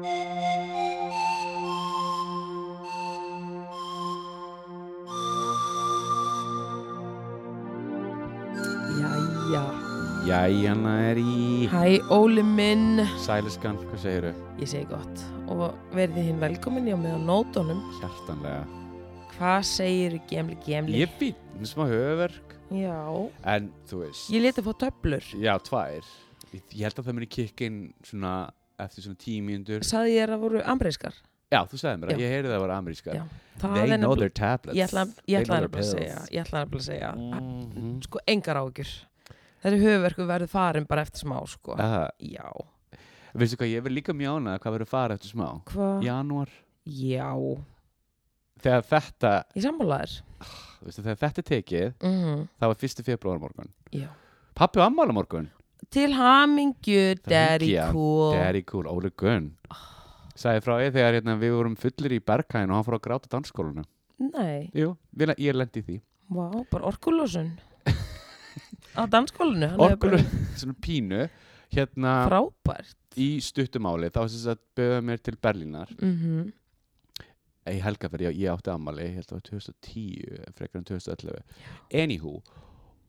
Jæja. Jæja, næri Hæ, Óli minn. Sæliskan, hvað segiru? Ég segi gott. Og verði hinn velkomin hjá með á nótunum. Hjartanlega. Hvað segir gemli gemli? Ég býtt, smá höfverk Já. En, þú veist. Ég leti fá töflur. Já, tvær. Ég, held að það muni kikkin svona eftir svona tíu mínútur. Saði ég að það voru ambreiskar Já, þú sagði mér það, ég heyrði það var amerískar. Já, Það They know their tablets Ég ætla, ég They ætla know nefnilega að segja. Ég ætla nefnilega að segja Mhm. Sko, engar ágjur Þessi höfverku verður farin bara eftir smá sko. Ah, Já. Veistu hvað, ég verð líka mjána hvað verður fara eftir smá. Hvað? Janúar. Já. Þegar þetta, Ég sammálaðir veistu, þegar þetta tekið mm það var fyrsti februar morgun Já. Pappi og ammála morgun Til hamingju, daddy cool. Daddy cool, Óli Gunn. Sæði frá ég þegar hérna, við vorum fullir í Berghain og hann fór að gráta dansskólinu Nei, Jú, við, ég lendi því. Vá, bara orkulósun Á Orkulu, bara- svona pínu hérna Frábært. í stuttumáli þá sem sagt bauða mér til Berlínar. Mm í helgaferð, ég, ég átti ammali ég held að það var 2010, frekar en 2011 Anywho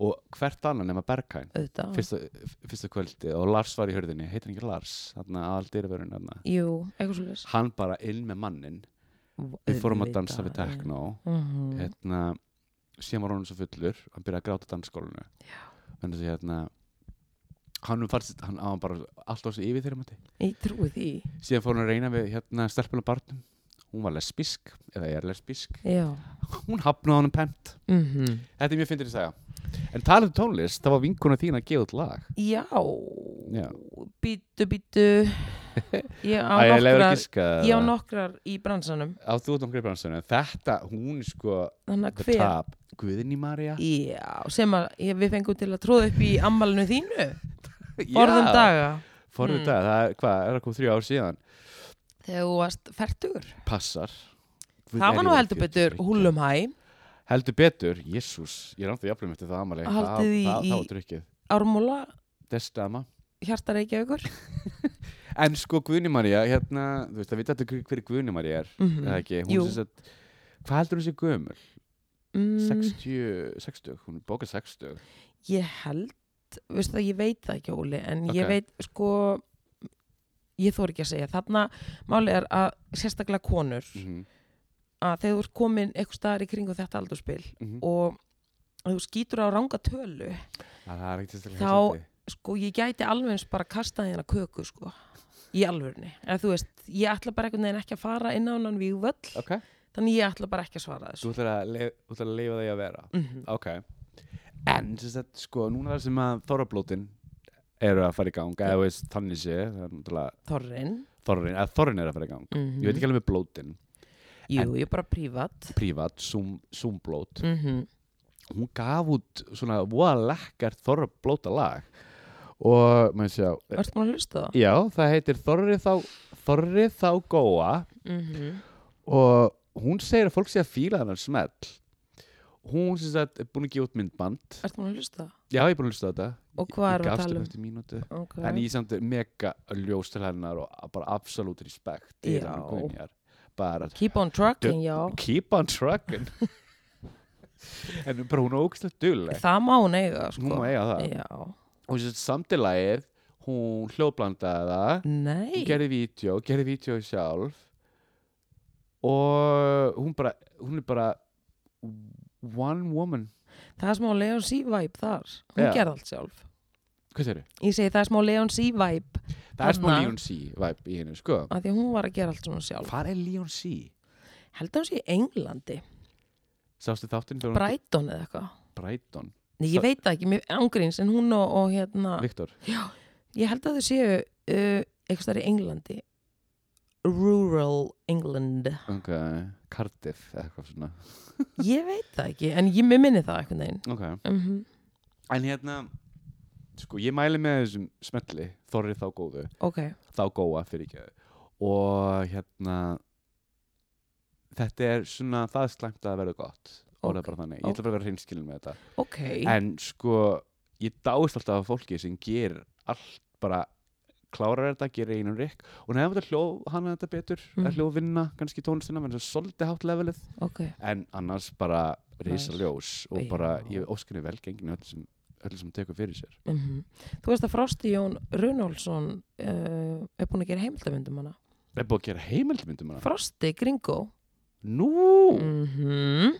og hvert annan nema Berghain. Fyrsta, fyrsta kvöldi og Lars var í hörðinni heitir hann ekki Lars, hann aðal dyrverun hann Jú, eitthvað svo leys hann bara inn með mannin við fórum að dansa við tekno mm hérna, síðan var hann svo fullur. Hann byrjaði að gráta dansskólinu þannig að hérna hann fannst, hann á bara alltaf svo yfir þeirra Ég trúi því. Síðan fór hann að reyna við hérna stelpuna barnum. Hún var lesbísk, eða er lesbísk. Já. Hún hafnaði honum pent. Mm þetta er mjög fyndir að segja en talað um tónlist, það var vinkuna þín að gefa út lag. Já, Já. Bítu, bítu Ég á Æ, ég lefur nokkrar að giska. Ég á nokkrar í bransanum. Á þú út nokkri bransunum þetta, hún er sko Þannig the að hver? top, Guðni Marja Já, sem að ég, við fengum til að tróða upp í ammalinu þínu. Forðum daga. Forðum Mm. daga, það er hvað, er það komið þrjú ár síðan? Þegar þú varst fertugur. Passar. Guð, Það er var nú ég heldur orðin betur 42? húlum hæ heldur betur, jésús ég er náttúrulega jafnum eftir það amali Haldið það, í- Ármúla, destama. hjarta reykjavíkur. En sko Guðni Marja, hérna þú veist, það veit allir hver, hver Guðni Marja er Mhm. eða ekki, hún sem sagt hvað heldur hún sé gömul? mm, 60, 60, hún er bókað 60 Ég held, veistu það, ég veit það ekki Óli En ég Ok. veit, sko Ég þór ekki að segja. Þarna máli er að sérstaklega konur mm að þegar þú ert komin eitthvað staðar í kringu þetta aldurspil -hmm. og að þú skýtur á ranga tölu sérstaklega Þá- sko ég gæti alveg eins bara kasta hérna köku sko í alvörni, eða þú veist ég ætla bara einhvern veginn ekki að fara inn á hann við völl, ok, þannig ég ætla bara ekki að svara þú þessu ætlar að, leif, þú ætlar að leifa því að vera? Mm ok, en sem sagt, sko, núna það sem að þorrablótin eru að fara í gang eða þú veist, þannig sé, Þorrin þorrin, eða þorrin er að fara í gang. Mm ég veit ekki alveg með blótin, Jú, ég er bara prívat prívat, zoom, zoomblót mm -hmm. hún gaf út svona voða lekkert þorrablóta lag og maður sjá Ertu maður að hlusta það? já, það heitir Þorri þá Þorri þá góa Mm og hún segir að fólk sé að fíla hennar smell hún sem sagt er búin að gefa út myndband Ertu maður að hlusta það? já, ég er búin að hlusta þetta Og hvað erum við að tala um? Okay. en ég samt er mega ljós til hennar og bara absolutt respekt Já. Guðnýjar bara Keep on trucking, já. keep on trucking. En bara hún er ógæslega dugleg. Það má hún eiga, sko. Hún má eiga það. Já. Og samtilagið hún hljóðblandaði það. Nei. Hún gerði vídeo, gerði vídeo sjálf. Og hún bara hún er bara one woman. Það er smá Leon C-vibe þar. Hún Já. gerði allt sjálf hvað sér Ég segi það er smá Leon C-vibe það er smá Þarna. Leon C vibe í hennu sko. Af því að hún var að gera allt svona sjálf. Hvað er Leon C? Held að hún sé í Englandi. Sástu þáttinn þegar hún- Brighton eða eitthvað? Brighton. Nei, ég Sa- veit það ekki, mér ángríns en hún og, og hérna, Viktor ég held að þau séu uh, eitthvað stær í Englandi. Rural England. Ok, Cardiff eða eitthvað svona. Ég veit það ekki, en ég minni það eitthvað neginn ok. Mm en hérna sko ég mæli með þessum smelli Þorri þá góðu Ok, þá góa fyrir ekki og hérna þetta er svona það er slæmt að verða gott. Orðið Ok, bara þannig, ég ætla bara að vera hreinskilin með þetta. Ok. En sko ég dáist alltaf af fólki sem gerir allt bara klárar þetta, gerir einum rikk og nefnum þetta hljóð hana þetta betur Mm. mm. hljóð vinna kannski tónlistina menn það er svolítið hátt levelið. En annars bara Nice. ljós og bara ég óskinni velgengni öll sem, öll sem tekur fyrir sér. Mm þú veist að Frosti Jón Runálsson uh, er búin að gera heimildamöndum hana. Er búið að gera heimildmyndum hana? Frosti Gringo. Nú, mm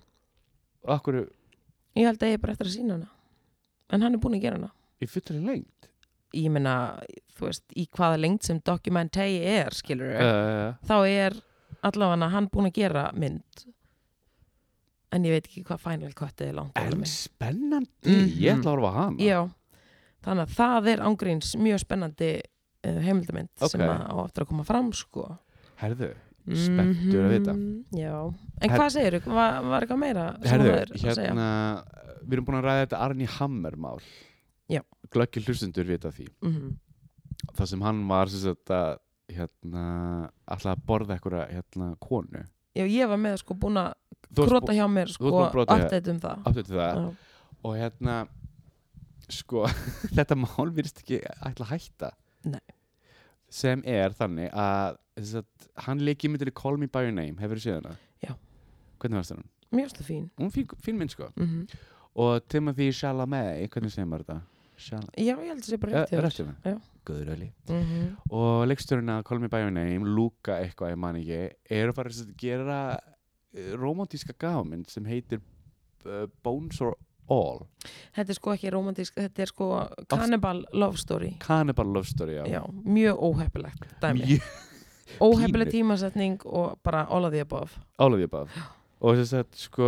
okkur ég held að ég er bara eftir að sína hana. En hann er búin að gera hana. Í fullri lengt ég meina, þú veist, í hvaða lengt sem dokumentægi er, skilur uh, þá er allavega hann búin að gera mynd en ég veit ekki hvað final cut er langt en spennandi Mhm. ég ætla að horfa á hana Já, þannig að það er ángríns mjög spennandi uh, heimildamind sem Ok. að á eftir að koma fram sko. herðu, spenntur að vita Mhm, Já, en Her- hvað segir þú? Var, var eitthvað meira sem herðu, þú er að segja? hérna við erum búin að ræða þetta Arni Hammer mál Já. glöggir hlustundur vita því Mhm. það sem hann var sem að hérna, alltaf að borða eitthvað hérna, konu Já, ég var með sko búin að Þú varst krota hjá mér þú sko. varst update um það. til það. Og hérna sko, þetta mál virðist ekki ætla að hætta. Nei. sem er þannig að, að hann leik í myndinni Call Me By Your Name, hefur þið séð hana? Já. hvernig varst það? Mjög stu fín. Hún fín, fín mynd sko. Mm og Timothy Chalamet, hvernig segir maður þetta? Chal Já, ég held að það sé bara rétt hjá mig Guðröli Mhm. og leiksturinn að Call Me By Your Name Luka eitthvað, ég man ekki eru bara að gera romantíska gámynd sem heitir uh, Bones or All. Þetta er sko ekki romantísk, þetta er sko Cannibal Love Story. Cannibal Love Story já. Já, mjög óheppilegt dæmi. Pínu. tímasetning og bara all of the above. All of the above. Og þess að sko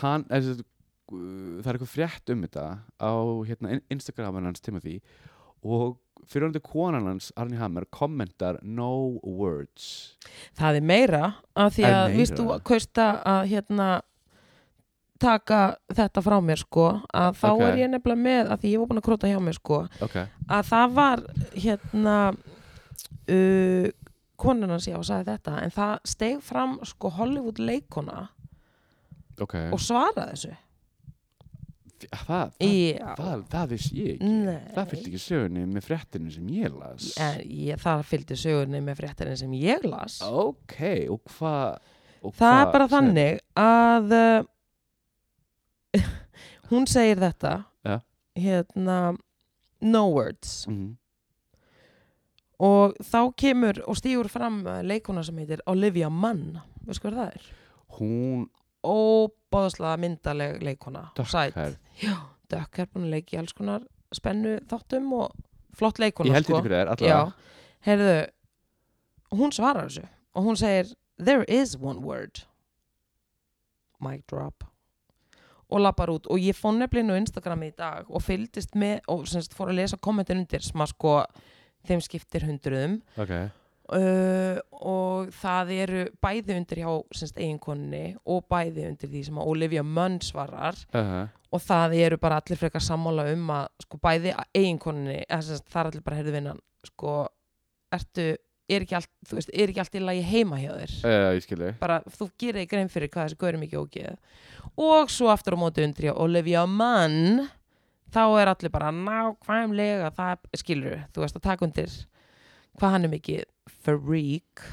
hann þess að það er eitthvað frétt um þetta á hérna, In- Instagramin hans Timothy og fyrirhundi konan hans Arni Hammer kommentar no words. Það er meira af því að víst þú kausta að hérna taka þetta frá mér sko? Að þá Ok. er ég nefnilega með að því ég var búin að króta hjá mér sko. Ok, að það var hérna uh, konan hans já sagði þetta en það steg fram sko Hollywood leikona ok. og svaraði þessu það, það, það, það vissi ég ekki Nei. það fylgdi ekki sögunni með fréttinu sem ég las en ég, það fylgdi sögurni með fréttarinn sem ég las ok, og hvað það er hvað bara þannig að uh, hún segir þetta Ja. hérna no words Mhm. og þá kemur og stígur fram uh, leikona sem heitir Olivia Munn veist hvað það er? hún óbáðslega myndaleg leikona. Sæt, dökkhær já, dökk er búin að leiki alls konar spennu þáttum og flott leikona ég held sko. þetta fyrir þér já, allavega heyrðu hún svarar þessu og hún segir there is one word. Mic drop. Og lappar út og ég fór nefnilega inn á Instagram í dag og fylgdist með og semst fór að lesa kommentin undir sem að sko þeim skiptir hundruðum. Ok, uh, og það eru bæði undir hjá semst eiginkonunni og bæði undir því sem að Olivia Munn svarar. Uh -huh. og það eru bara allir frekar sammála um að sko bæði það er allir bara heyrðu vinnan sko, ertu, er ekki allt þú veist, er ekki allt í lagi heima hjá þér? Uh, bara þú gerir þig grein fyrir hvað þessi gaur er mikið ógeð og svo aftur á móti undir hjá Olivia Munn þá er allir bara nákvæmlega það skilur þú veist að taka undir hvað hann er mikið freak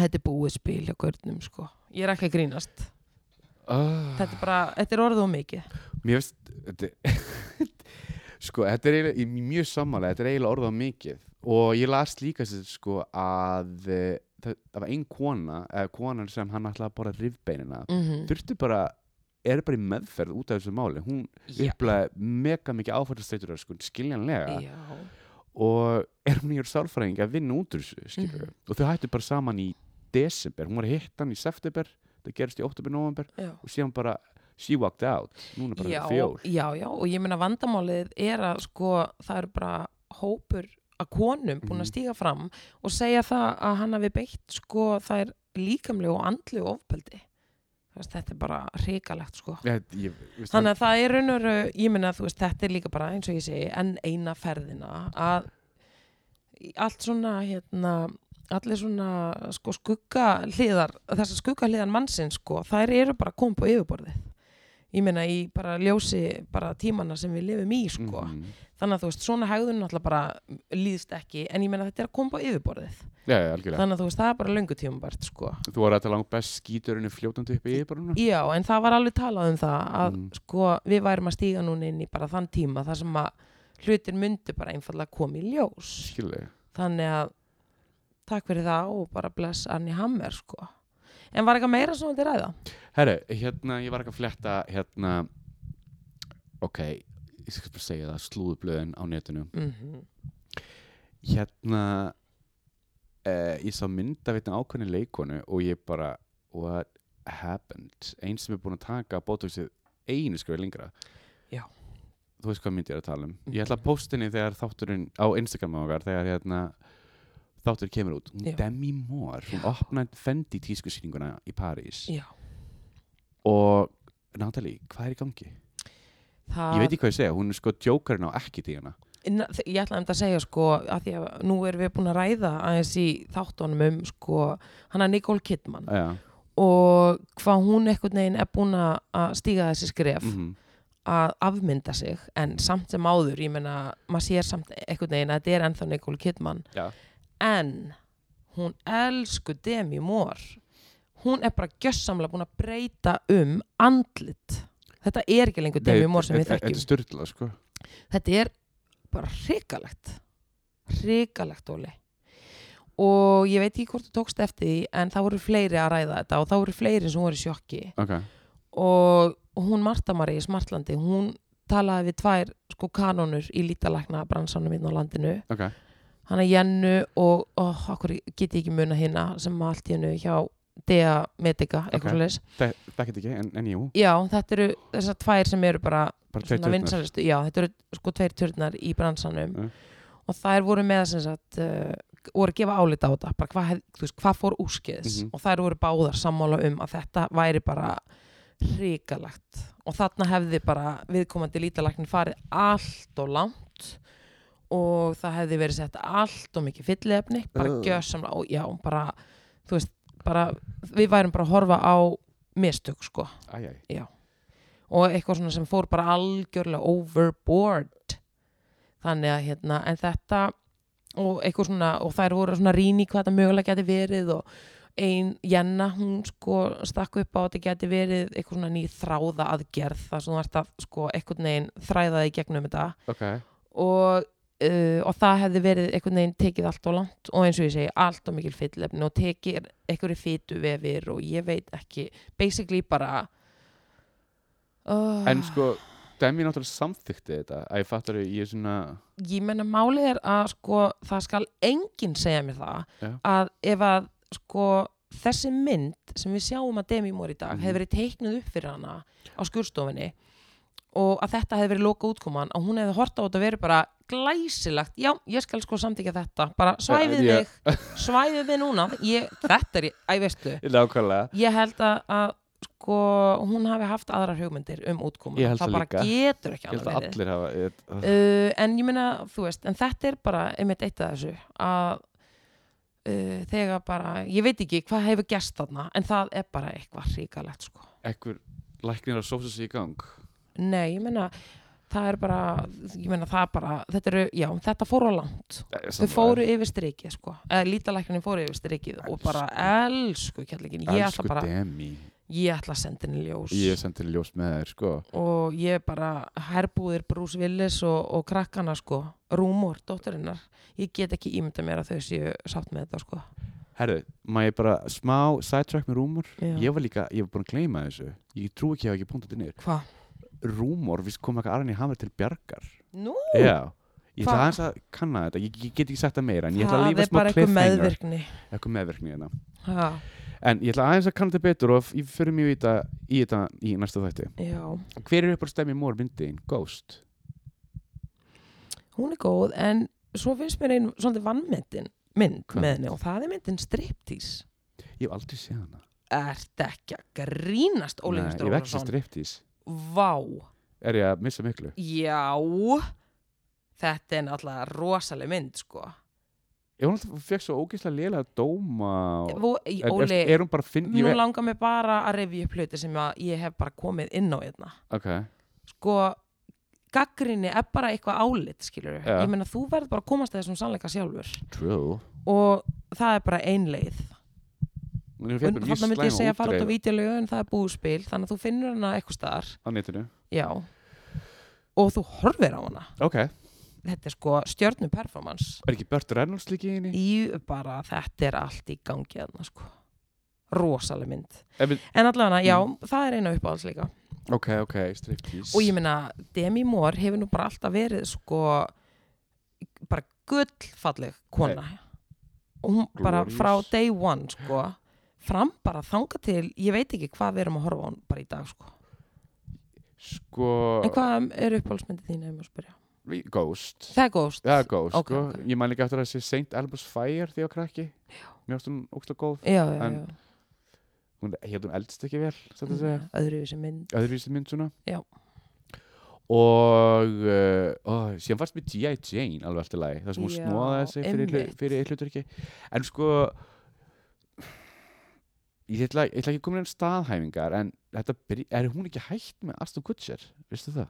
þetta er búið spil hjá gaurnum sko. Ég er ekki að grínast. Uh, þetta er bara, þetta er orðið og mikið. Mér finnst þetta, sko, þetta er eiginlega, mjög sammála, þetta er eiginlega orðað mikið. Og ég las líka sér sko að eh, það, það var ein kona, eða konan sem hann ætlaði að borða rifbeinina, mm -hmm. þurfti bara er bara í meðferð út af þessu máli. Hún upplæði mega mikið áfættastreitur sko, skiljanlega. Já, og er hún í sálfræðing að vinna út úr þessu skilur Mhm. og þau hættu bara saman í desember, hún var að hitta hann í september það gerist í oktober, november já. og síðan bara, she walked out núna bara Já, fjór já, já, og ég meina vandamálið er að sko það eru bara hópur að konum búin Mhm. að stíga fram og segja það að hann hafi beitt sko það er líkamlegu og andlu ofbeldi veist, þetta er bara hrikalegt sko. Ég, ég, veist, þannig að það er raun og veru, ég þú veist þetta er líka bara eins og ég segi en eina ferðina að allt svona hérna allir svona sko skugga hliðar þessar skugga hliðar mannsins sko þær eru bara að koma på yfirborðið ég meina í bara ljósi bara tímana sem við lifum í sko. Mhm. þannig að þú veist, svona hegðun náttúrulega bara líðst ekki, en ég meina þetta er að koma á yfirborðið Já, já, þannig að þú veist, það er bara löngu tímabært sko. Þú var að tala langt best skíturinn fljótandi upp í yfirborðinu já, en það var alveg talað um það að Mm. sko, við værum að stíga núna inn í bara þann tíma þar sem að hlutir myndi bara einfallega koma í ljós Skilði þannig að takk fyrir það og bara bless Anni Hammer sko. en var eitthvað meira sem þetta ræða? Herru, hérna, ég var ekki að fletta hérna Ok, ég skal bara segja það slúðublöðin á netinu. Mm Hérna uh, Ég sá mynd af einna ákveðni leikonu og ég bara What happened? Einn sem er búin að taka bótóksið einu skrifa lengra. Já. Þú veist hvað mynd ég er að tala um. Ég ætla að posta henni þegar þátturinn á Instagram okkar þegar hérna þáttur kemur út. Hún. Demi Moore, hún opnaði Fendi tískusýninguna í París. Já, og Natalie, hvað er í gangi? það Ég veit ekki hvað ég segja, hún er sko djókarinn á ekki tíðana Na, þ- ég ætla um þetta að segja sko að því að nú erum við búin að ræða aðeins í þáttunum um sko hana Nicole Kidman. Já, og hvað hún einhvern veginn er búin að stíga þessi skref mhm, að afmynda sig en samt sem áður, ég meina maður sér samt einhvern veginn að þetta er ennþá Nicole Kidman. Já, en hún elsku Demi Moore hún er bara gjössamlega búin að breyta um andlit. Þetta er ekki lengur Demi Moore sem við Þetta er þekkjum. styrla sko. Þetta er bara hrikalegt. Hrikalegt Óli. Og ég veit ekki hvort þú tókst eftir því en það voru fleiri að ræða þetta og það voru fleiri sem voru sjokki. Ok, og hún Marta Marie í Smartlandi hún talaði við tvær sko kanonur í lítalækna bransanum inn á landinu. Ok, hana Jennu og oh, get ég ekki muna hérna sem allt í hennu hjá Dea Medica okay. Þe- þekkið ekki en, en jú. Já, þetta eru þessar tvær sem eru bara Bara vinsælustu, já, þetta eru sko tveir turnar í bransanum. Mm. og þær voru með sem sagt uh, voru að gefa álita á þetta. Bara hvað, hvað fór úrskeiðis. Mhm. og þær voru báðar sammála um að þetta væri bara hrikalegt. Og þarna hefði bara viðkomandi lítalæknin farið allt og langt. Og það hefði verið sett allt og mikið fyllefni bara Ugh. gjössamlega og já, bara þú veist, bara við værum bara að horfa á mistök sko. Æj, æj, og eitthvað svona sem fór bara algjörlega overboard. Þannig að hérna en þetta og eitthvað svona og þær voru svona rýni hvað þetta mögulega geti verið og ein Jenna hún sko stakk upp á að þetta geti verið eitthvað svona ný þráða aðgerð þar sem þú ert að sko eitthvað neginn þræðaði gegnum þetta. Ok. Og, uh, og það hefði verið einhvern veginn tekið allt og langt og eins og ég segi allt og mikil fyllefni og tekið einhverju fytu vefir og ég veit ekki basically bara uh, En sko, Demi náttúrulega samþykti þetta að ég fattar ég er svona ég menna málið er að sko það skal enginn segja mér það Já. að ef að sko þessi mynd sem við sjáum að Demi Moore í dag Mhm. hefði verið teiknuð upp fyrir hana á skurstofinni og að þetta hefði verið loka útkoman að hún hefði hort á þetta verið bara glæsilegt, já, ég skal sko samtíka þetta. Bara svæfið Já. mig. svæfið mig núna, ég, þetta er æ, veistu, Nákvæmlega. Ég held að, að sko, hún hafi haft aðrar hugmyndir um útkoman, Ég það bara líka. getur ekki Ég að allir hafa ég, uh, en ég meina, þú veist en þetta er bara einmitt eitt af þessu að uh, þegar bara, ég veit ekki hvað hefur gerst þarna en það er bara eitthvað ríkalegt sko. Ekkur læknir að sósa sig í gang nei, ég meina það er bara, ég meina það er bara þetta eru, já, þetta fór á langt. Þau fóru yfir strikið sko. Eða lítalækninni fóru yfir strikið og bara elsku kjallingin, ég ætla bara Demi. Ég ætla að senda henni ljós. Ég sendi ljós með þér sko. Og ég bara herbúðir Bruce Willis og, og krakkana sko. Rúmor, dótturinnar. Ég get ekki ímynda mér að þau séu sátt með þetta sko. Herru, má ég bara smá sidetrack með rúmor? Já. Ég var líka, ég var búin að gleyma þessu. Ég trú ekki að ég hafa ekki punktið niður. Hvað? Rúmor, við kom eitthvað Arni Hammer til bjargar? Nú, Já. Ég ætla Hva? aðeins að kanna þetta, ég, ég get ekki sagt það meira En ég ætla að lífa er smá bara eitthvað cliffhanger. meðvirkni. Meðverkni hérna. En ég ætla aðeins að kanna þetta betur og ég fyrir mjög í þetta í, þetta, í næsta þætti. Já, Hver er upp á stemmi mór myndin? Ghost? hún er góð en svo finnst mér einn svolítið vannmyndin mynd Hvað? með henni og það er myndin striptease. Ég hef aldrei séð hana. Ert ekki að grínast Óli Nei, Hustur Ég Ólafsson striptease Vá, Er ég að missa miklu? já. Þetta er náttúrulega rosaleg mynd sko. Ég hún alltaf fekk svo ógeðslega lélega dóma og, Vó, í, er, Óli, er, er hún bara finn nú langar mig bara að revja upp hluti sem að ég hef bara komið inn á hérna. Ok, sko gaggrinni er bara eitthvað álit skilur Já. ég meina þú verður bara að komast að þessum sannleika sjálfur. True. Og það er bara ein þannig myndi ég segja að fara út á vídeolögu en það er búspil þannig að þú finnur hana eitthvað staðar. Á netinu. Já. Og þú horfir á hana. Ok, þetta er sko stjörnu performance er ekki Burt Reynolds líka í henni? í bara þetta er allt í gangi þarna sko. Rosaleg mynd. Við- en allavega, já, Mm. það er eina uppáhalds líka. Ok, ok, striptease. Og ég meina, Demi Moore hefur nú bara alltaf verið sko bara gullfalleg kona. Og hún bara Glorious. frá day one sko fram bara þanga til, ég veit ekki hvað við erum að horfa á hún bara í dag sko. Sko en hvað er uppáhaldsmyndið þín ef maður spyrja? Ghost. Það er Ghost. Já, Ghost, Ok, sko. ok. Ég man líka eftir að sé Saint Albus Fire því á krakki. Ást hún ógstlega góð. Já, já, En- já, Hún hétt hún eldst ekki vel, að segja. Öðruvísi mynd. Öðruvísi mynd svona. Já. og uh, ó, síðan fannst mér G.I. Jane alveg alltaf lagi það sem hún Já, snóðaði sig fyrir, fyrir eitt hlutur ekki en sko ég ætla, ég ætla ekki komin en staðhæfingar en þetta er hún ekki hætt með Aston Kutcher, veistu það?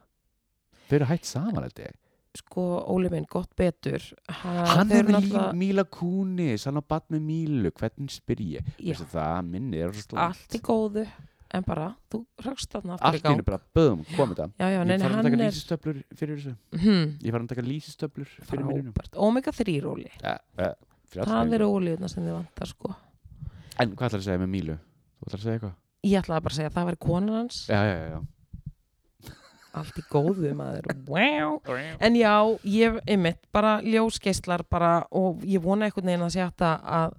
Þau eru hætt saman ég. Sko, Óli minn, gott betur. Ha, hann er náttúrulega- Mí- Míla Kunis hann á bat með Mílu, hvernig spyr ég? Já, veistu það, minni er allt í góðu en bara, þú rakst þarna aftur í allt í gang. bara, böðum, komið það já, já, ég fara að hann taka lýsistöflur fyrir þessu. Hm, ég var að taka lýsistöflur fyrir minnum omega 3 Óli. Það eru ólíðuna sem þið vantar sko En hvað ætlar að segja með Mílu? Þú ætlar að segja eitthvað? ég ætlaði bara að segja að það væri konan hans Já, já, já, já. allt í góðu maður wow. en já, ég einmitt bara ljósgeislar bara og ég vona einhvern veginn að sé hægt að- að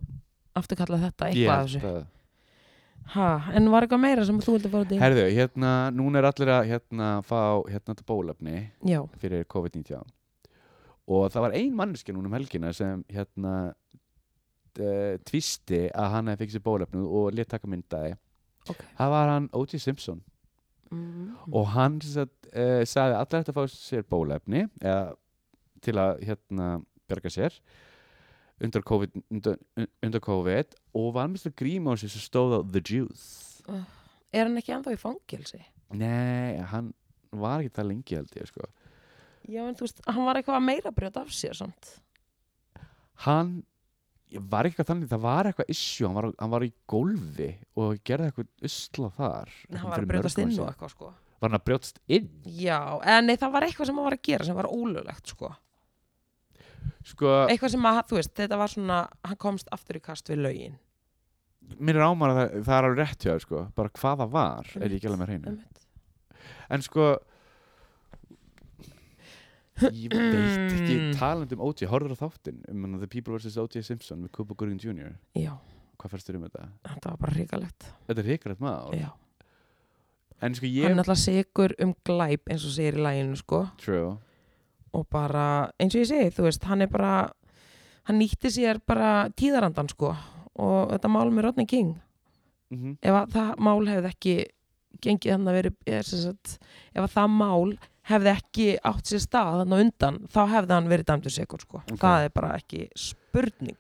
afturkalla þetta eitthvað af held þessu að- ha, en var eitthvað meira sem þú vildi fara í Herðu, hérna, núna er allir að hérna, fá hérna þetta bólefni já, fyrir COVID-19 og það var ein manneskja núna um helgina sem hérna uh, tvisti að hann hefði fikk sér bólefnu og létt taka myndaði ok það var hann O.J. Simpson mm. og hann sagt, uh, sagði að allir ætti að fá sér bólefni eða til að hérna berga sér undir COVID, undir, undir COVID og var með þetta grím á sig sem stóð á The Juice er hann ekki ennþá í fangelsi? Nei, hann var ekki það lengi held ég sko já, en þú veist, hann var eitthvað meira að brjóta af sér samt Hann var eitthvað þannig, það var eitthvað issue, hann var, hann var í gólfi og gerði eitthvað usla þar hann var að brjótast inn og eitthvað sko. Var hann að brjótast inn? já, en nei, það var eitthvað sem hann var að gera sem var ólulegt sko. Sko, eitthvað sem að, þú veist, þetta var svona hann komst aftur í kast við lögin. Mér er ámar að það, það er alveg rétt hjá sko, bara hvað það var er ég ekki alveg með hreinu. En sko Ég veit ekki talandi um O.J. Horfður á þáttinn um The People vs. O.J. Simpson með Cuba Gooding Jr. já, Hvað færst þér um þetta? þetta var bara hrikalegt Þetta er hrikalegt mál já. En sko hann ég er alltaf sigur um glæp eins og segir í læginu sko True og bara, eins og ég segi, þú veist hann er bara, hann nýtti sér bara tíðarandan sko og þetta mál með Rodney King mm ef að það mál hefði ekki gengið hann að veri er, sem sagt, ef að það mál hefði ekki átt sér stað þannig undan, þá hefði hann verið dæmdur sigur sko, Ok. það er bara ekki spurning,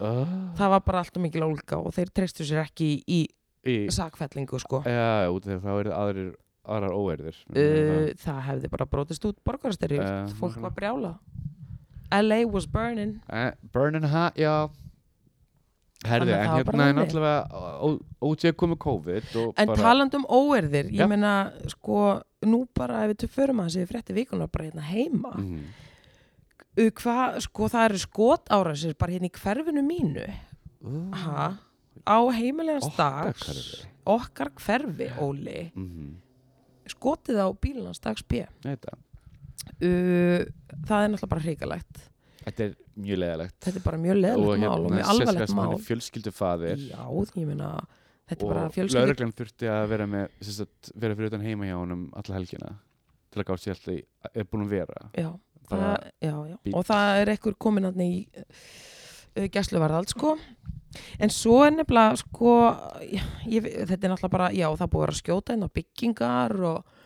uh, það var bara alltaf mikil ólga og þeir treystu sér ekki í Í sakfellingu sko. Já, út af því að þá eru aðrir aðrar óverðir uh, það. hefði bara brotist út borgarastyrri, Eh, fólk var brjála LA was burning. Uh, Burning Hot, já Herði, að en það hérna er náttúrulega OJ komið COVID og En bara, talandi um óerðir, ég Já. meina sko, nú bara ef við töf- förum að þessi frétti vikunar bara hérna heima. Mm. mm, hvað, sko, það eru skot árásir bara hérna í hverfinu mínu. Uh, ha, á heimilegans dags hverfi. okkar hverfi, Óli. Mm, skotið á bílans dags B. Uh, það er náttúrulega bara hrikalegt Þetta er mjög leðalegt þetta er bara mjög leðilegt mál og mjög alvarlegt mál fjölskyldufaðir já, ég meina þetta er bara og fjölskyldi lauruglan þurfti að vera með sagt, vera fyrir utan heima hjá honum alla helgina til að gátt sér alltaf í- er búin að vera já, það, já, já. bíll. og það er ekkur komin hann í uh, gæsluvarðald sko en svo er nefnilega sko ég, ég, þetta er náttúrulega bara, já það búið að skjóta inn á byggingar og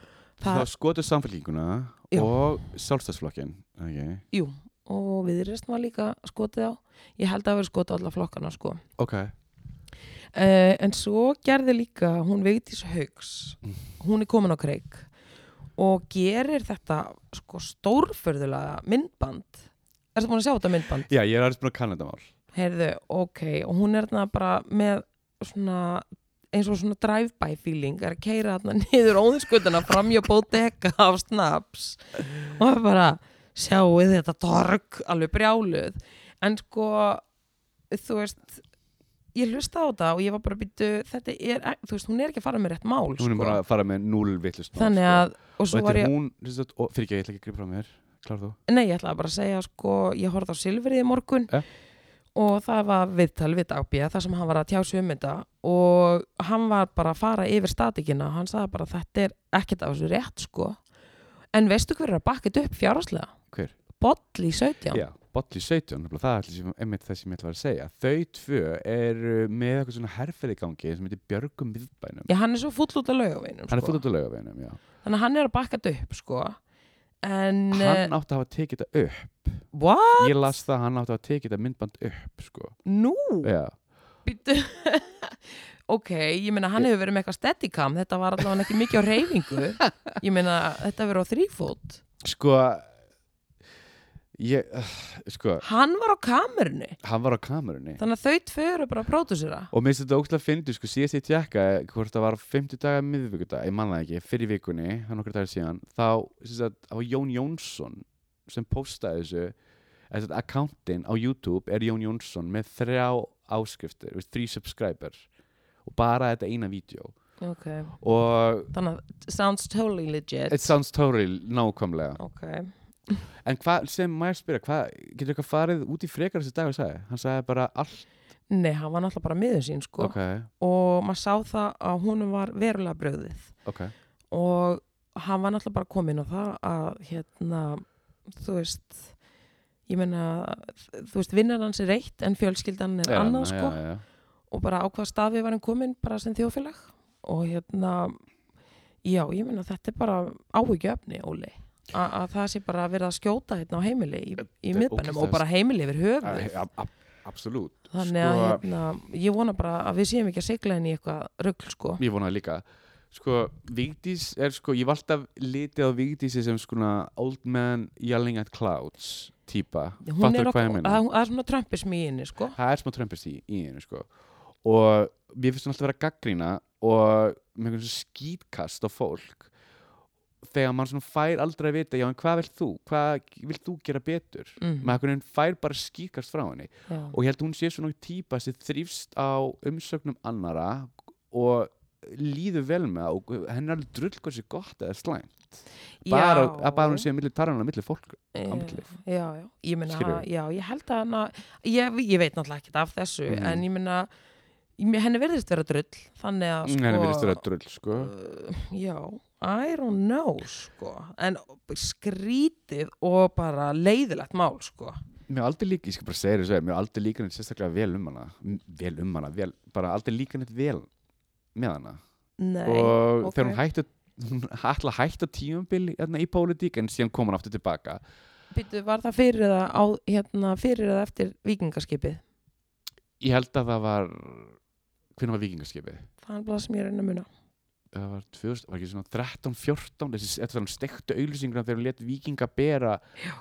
það það, skotur samfélkinguna Já. og sjálfstæðsflokkin okay. Og viðrist var líka skotið á. Ég held að það verið skotið á alla flokkana sko. Ok, Uh, en svo gerði líka hún Vigdís Haugs Mm. hún er komin á kreik og gerir þetta sko stórförðulega myndband. Ertu búin að sjá þetta myndband? já, ég er aðeins búin að kanna þetta mál. Heyrðu, ok, og hún er þarna bara með svona eins og svona drive-by feeling er að keira þarna niður óðinskutuna framjá bóteka af snaps. Og það er bara sjáu þetta torg alveg brjáluð en sko þú veist ég hlusta á þetta og ég var bara býtu þetta er, þú veist, hún er ekki að fara með rétt mál hún er sko. bara að fara með núl vittlust þannig að, og og svo þetta var ég hún, sagt, og, fyrir ekki, ég ætla ekki að gripa frá mér klar þú? Nei, ég ætlaði bara að segja sko, ég horfði á Silfrið í morgun Ja. og það var viðtal við dagbíða þar sem hann var að tjá sig um þetta og hann var bara að fara yfir statikina hann sagði bara þetta er ekkert af þessu rétt sko en veistu hver er að bakka þetta upp fjárháslega? Hver? Boll í 17 Já, Bolli 17, nefnilega, það er einmitt það sem ég ætla að segja þau tvö eru með eitthvað svona herferði gangi sem heitir Björgum miðbænum Já, hann er svo full út af laugaveinum hann er sko. fótt út á laugaveginum, já þannig að hann er að bakka þetta upp sko en hann átti að hafa tekið þetta upp what? ég las það, að hann átti að hafa tekið þetta myndband upp sko. Nú? já, Ok, ég meina hann hefur verið með eitthvað steadicam þetta var allavega ekki mikið á reyfingu ég meina þetta verið á þrýfót sko ég, uh, sko hann var á kamerunni. hann var á kamerunni. Þannig að þau tvö eru bara að pródusera og mér finnst þetta ógslag að fyndi, sko, síðast ég tjekka hvort það var 50 daga miðvikudag, ég manna ekki fyrir vikunni, það er nokkur dagar síðan þá, sem sagt, það var Jón Jónsson sem postaði þessu þess að accountin á YouTube er Jón Jónsson með þrjá áskriftir, þrjí subscriber og bara þetta eina vídeo. Ok, og þannig að sounds totally legit. It sounds totally nákvæmlega. Ok, en hvað, sem maður spyrja, hvað getur eitthvað farið út í frekar þessi dag sagði, hann sagði bara allt, nei, hann var náttúrulega bara miður sín sko. Ok, og maður sá það að honum var verulega bröðið ok. Og hann var náttúrulega bara komin á það að hérna, þú veist ég meina, þú veist vinnar hans er eitt en fjölskyldan er Já, annað sko. já, já. og bara á hvað staði var hann komin bara sem þjóðfélag. Og hérna já, ég meina þetta er bara áhyggjöfni, Óli að það sé bara verið að skjóta hérna á heimili í, í Þetta er miðbænum og bara heimili yfir höfuð. Ja, ab- ab- Absolutt. Þannig að hérna, ég vona bara að við séum ekki að sigla inn í eitthvað rugl sko. Ég vonaði líka. Sko, Vigdís er sko, ég var alltaf litið á Vigdísi sem svona old man yelling at clouds hún fattur hvað ég meina? það, það er svona trömpism í henni sko. Það er smá trömpist í, í henni sko. Og mér finnst hún alltaf vera gaggrína og með einhvern svona skítkast á fólk þegar mann svona fær aldrei að vita já en hvað vilt þú, hvað vilt þú gera betur? Mm. maður einhvern veginn fær bara skítkast frá henni. Já. og ég held að hún sé svona típa sem þrýfst á umsögnum annara og líður vel með það og henni er alveg drull hvað sé gott eða slæmt. Bara, að bara hún sé að milli tarðan á milli fólk Já, já, já, ég meina, já, ég held að hana, ég, ég veit náttúrulega ekkert af þessu, Mhm. en ég meina, henni verðist vera drull, þannig að, sko, henni verðist vera drull sko. uh, já, I don't know, sko, en skrítið og bara leiðilegt mál, sko. mér aldrei líka, ég skal bara segja þessu mér aldrei líka neitt sérstaklega vel um hana vel um hana, vel, bara aldrei líka neitt vel með hana Nei, og ok. þegar hún hætti hún ætla að hætta tímabili hérna, í pólitík en síðan kom hann aftur tilbaka Býtu, var það fyrir eða, á, hérna, fyrir eða eftir vikingaskipið? ég held að það var hvernig var vikingaskipið Það er bara sem ég er að muna. Það var, 2000, var ekki svona 13-14 þessi þetta var stektu auðlýsingur þegar hún let vikinga bera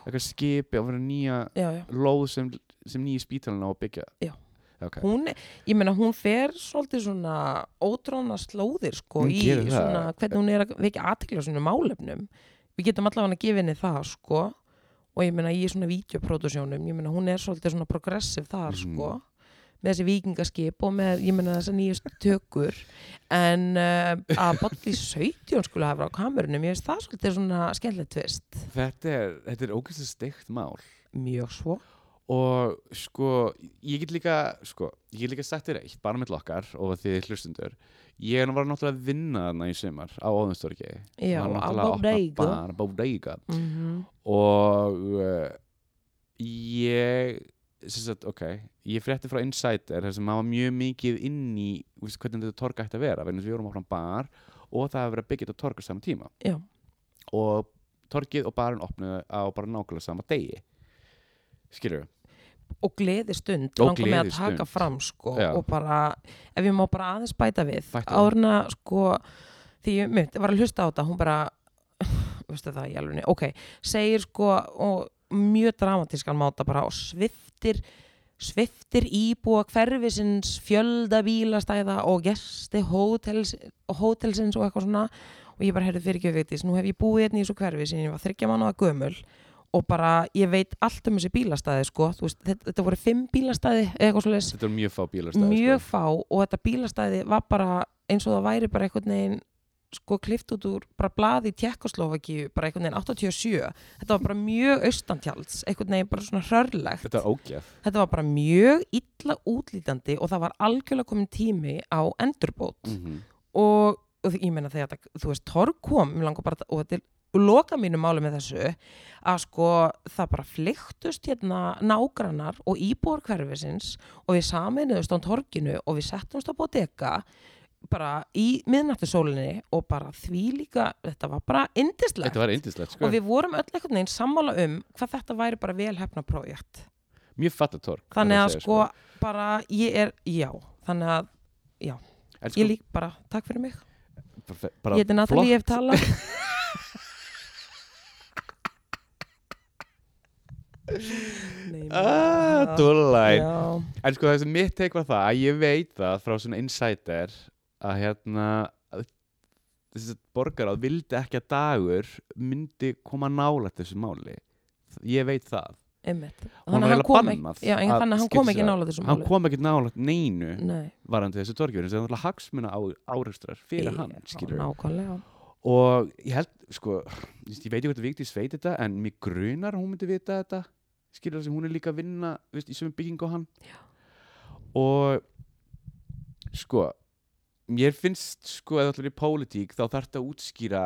eitthvað skipi og vera nýja Já, já. lóð sem, sem nýja spítalina á að byggja okay. Hún, ég meina, hún fer svolítið svona ótróna slóðir, sko, Hún í gerir það. svona, hvernig hún er að vekja aðtekla á svona málefnum. Við getum allavega að gefa henni það, sko, og ég meina, í svona vídeoprodusjónum, ég meina, hún er svolítið svona progressiv þar, Mhm. sko, með þessi vikingaskip og með, ég meina, þessar nýjust tökur, en uh, að Bodli 17 skulle hafa á kamerunum, ég veist það svolítið svona skemmtilegt tvist. þetta er, þetta er ógæst steikt mál Mjög svo. og sko, ég get líka sko, ég get líka sagt þér eitt, bara með lokkar og þið hlustundur ég var náttúrulega að vinna þarna í sumar á Óðinstorgi Já, á Bodega. bar, Bodega Mm og uh, ég sagt, ok, ég frétti frá Insider þar sem maður var mjög mikið inn í veist, hvernig þetta torg ætti að vera þess að við vorum áfram bar og það hefur verið að byggja þetta torg á sama tíma. Já. og torgið og barinn opnuðu á bara nákvæmlega sama degi. Skilur og gleði stund langar mig að taka fram sko og bara, ef ég má bara aðeins bæta við árna sko því ég var að hlusta á þetta, hún bara veistu það í alveg ok, segir sko og mjög dramatískan máta bara og sviftir sviftir íbúa hverfisins fjölda bílastæða og gesti hótels, hótelsins og eitthvað svona. Og ég bara heyrði fyrir ekki veitis, nú hef ég búið hérna í þessu hverfi sem ég var þryggja mánuða gömul og bara ég veit allt um þessi bílastæði sko, veist, þetta, þetta voru fimm bílastæði þetta er mjög fá bílastæði mjög sko. fá og þetta bílastæði var bara eins og það væri bara einhvern veginn sko klift út úr bara blaði í Tjekkoslovakíu bara einhvern veginn 87 þetta var bara mjög austantjalds einhvern veginn bara svona hrörlegt. Þetta þetta var bara mjög illa útlítandi og það var algjörlega komin tími á endurbót. Mm og, og því- ég meina þegar þú veist, Torg kom bara, og þetta er loka mínu máli með þessu að sko það bara flyktust hérna nágrannar og íbúar hverfisins og við saminuðust á torginu og við settumst á bodega bara í miðnættisólinni og bara því líka, þetta var bara indislegt þetta var indislegt sko. og við vorum öll einhvern veginn sammála um hvað þetta væri bara velhefna prójekt mjög fatta torg þannig verð að segja, sko bara ég er, já þannig að En ég lík bara, takk fyrir mig. Bara, bara ég heiti Natalie, ég hef talað. Nei, Ah, já. Já, En sko þessi mitt teik var það að ég veit það frá svona insider að hérna að þessi borgaráð vildi ekki að dagur myndi koma nálægt þessu máli. Ég veit það. Einmitt. Að hann eiginlega kom ekki Já, að að hann kom ekki nála þessum hann máli. kom ekki nálægt neinu Nei, varandi þessu torgjörn það er náttúrulega hagsmuna á, áreistrar fyrir hann skilur Nákvæmlega. Og ég held sko ég ég veit ekki þetta Vigdís veit þetta en mér grunar að hún myndi vita þetta skilur það sem hún er líka að vinna veist, í sömu byggingu og hann. Já. og sko mér finnst sko þú ætlar í pólitík þá þarf þetta að útskýra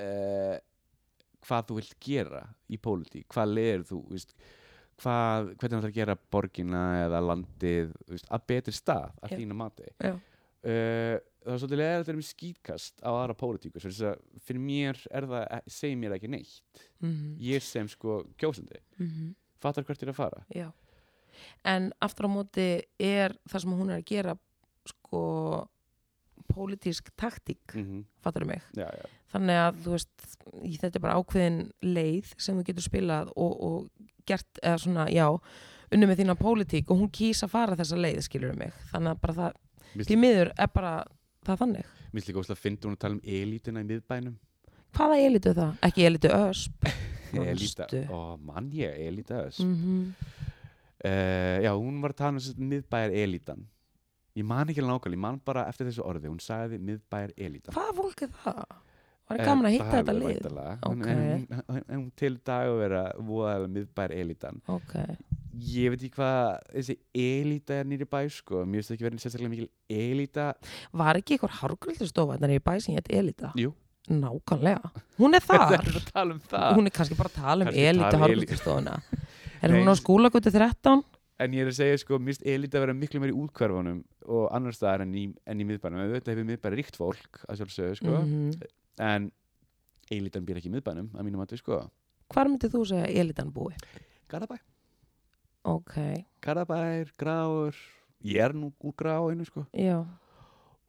uh, hvað þú vilt gera í pólitík, hvað leir þú veist, hvað, hvernig þú ætlar að gera borgina eða landið veist, að betri stað að þína mati. Uh, það er svolítið leðilegt að vera með skýtkast á aðra að fyrir mér er það segir mér ekki neitt. Mhm, ég sem sko kjósandi. Mhm, fattar hvert er að fara. Já. En aftur á móti er það sem hún er að gera sko pólitísk taktík mm -hmm. fattar mig já, já. þannig að þú veist þetta er bara ákveðin leið sem þú getur spilað og, og gert eða svona, já, unni með þína pólitík og hún kýs að fara þessa leið skilur mig, þannig að bara það Mér því miður er bara það þannig finnst líka óslega að finna hún að tala um elítina í miðbænum hvaða elitu er það? ekki elitu ösp Manstu? ó mann ég, elíta þess mm uh, já, hún var að tala um miðbæjar elítan ég man ekki nákvæmlega, ég man bara eftir þessu orði hún sagði miðbæjar elítan hvaða fólk er það? var ég gaman að hitta þetta lið? en, Ok. en, en, en til dag að vera voðalega miðbæjar elítan. Ok, ég veit ekki hvað þessi elíta er nýri bæ sko, mér finnst það ekki verið sérstaklega mikil elíta. Var ekki eitthvað hárgröldustofa þannig í bæ sem ég heit elita jú, nákvæmlega, hún er það þar. er að um það. Hún er kannski bara að tala um um hárgröldustofuna er Nei, hún á skólagötu 13? En ég er að segja sko, mér finnst elíta að vera miklu meir í útkverfunum og annar staðar en í, en í miðbænum. Auðvitað hefur miðbæri ríkt fólk að sjálfsögðu sko, Mhm. en elítan býr ekki í miðbænum að mínum að sko. Hvar myndið þú segja elitan búi? Garðabæ, ok, Garðabær, Gráur ég er nú úr Gráinu sko. Já.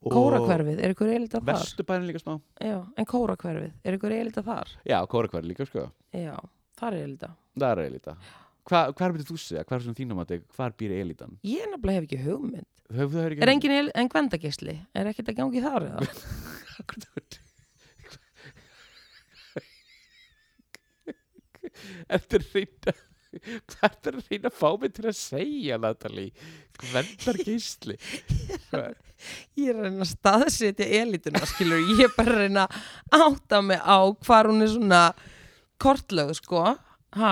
Kórakverfið, er ykkur elita þar? Vesturbærin líka smá. Já, en Kórakverfið, er ykkur elita þar? Já, Kórakværi líka sko. Já, þar er elita Það er elíta Hva, Hvar myndir þú segja, hvar er svona þínum að þig hvar býr elítan? Ég nefnilega hef ekki hugmynd. Höfðu það ekki Er engin el en gvendagisli? Er ekkert að gangi þar eða? Þetta er reyna Hvað er reyna að fá mig til að segja Natalie? Gvendar gísli Ég er að reyna að staðsetja elituna, skilur. Ég er bara að reyna að átta mig á hvar hún er svona kortlög, sko. Ha,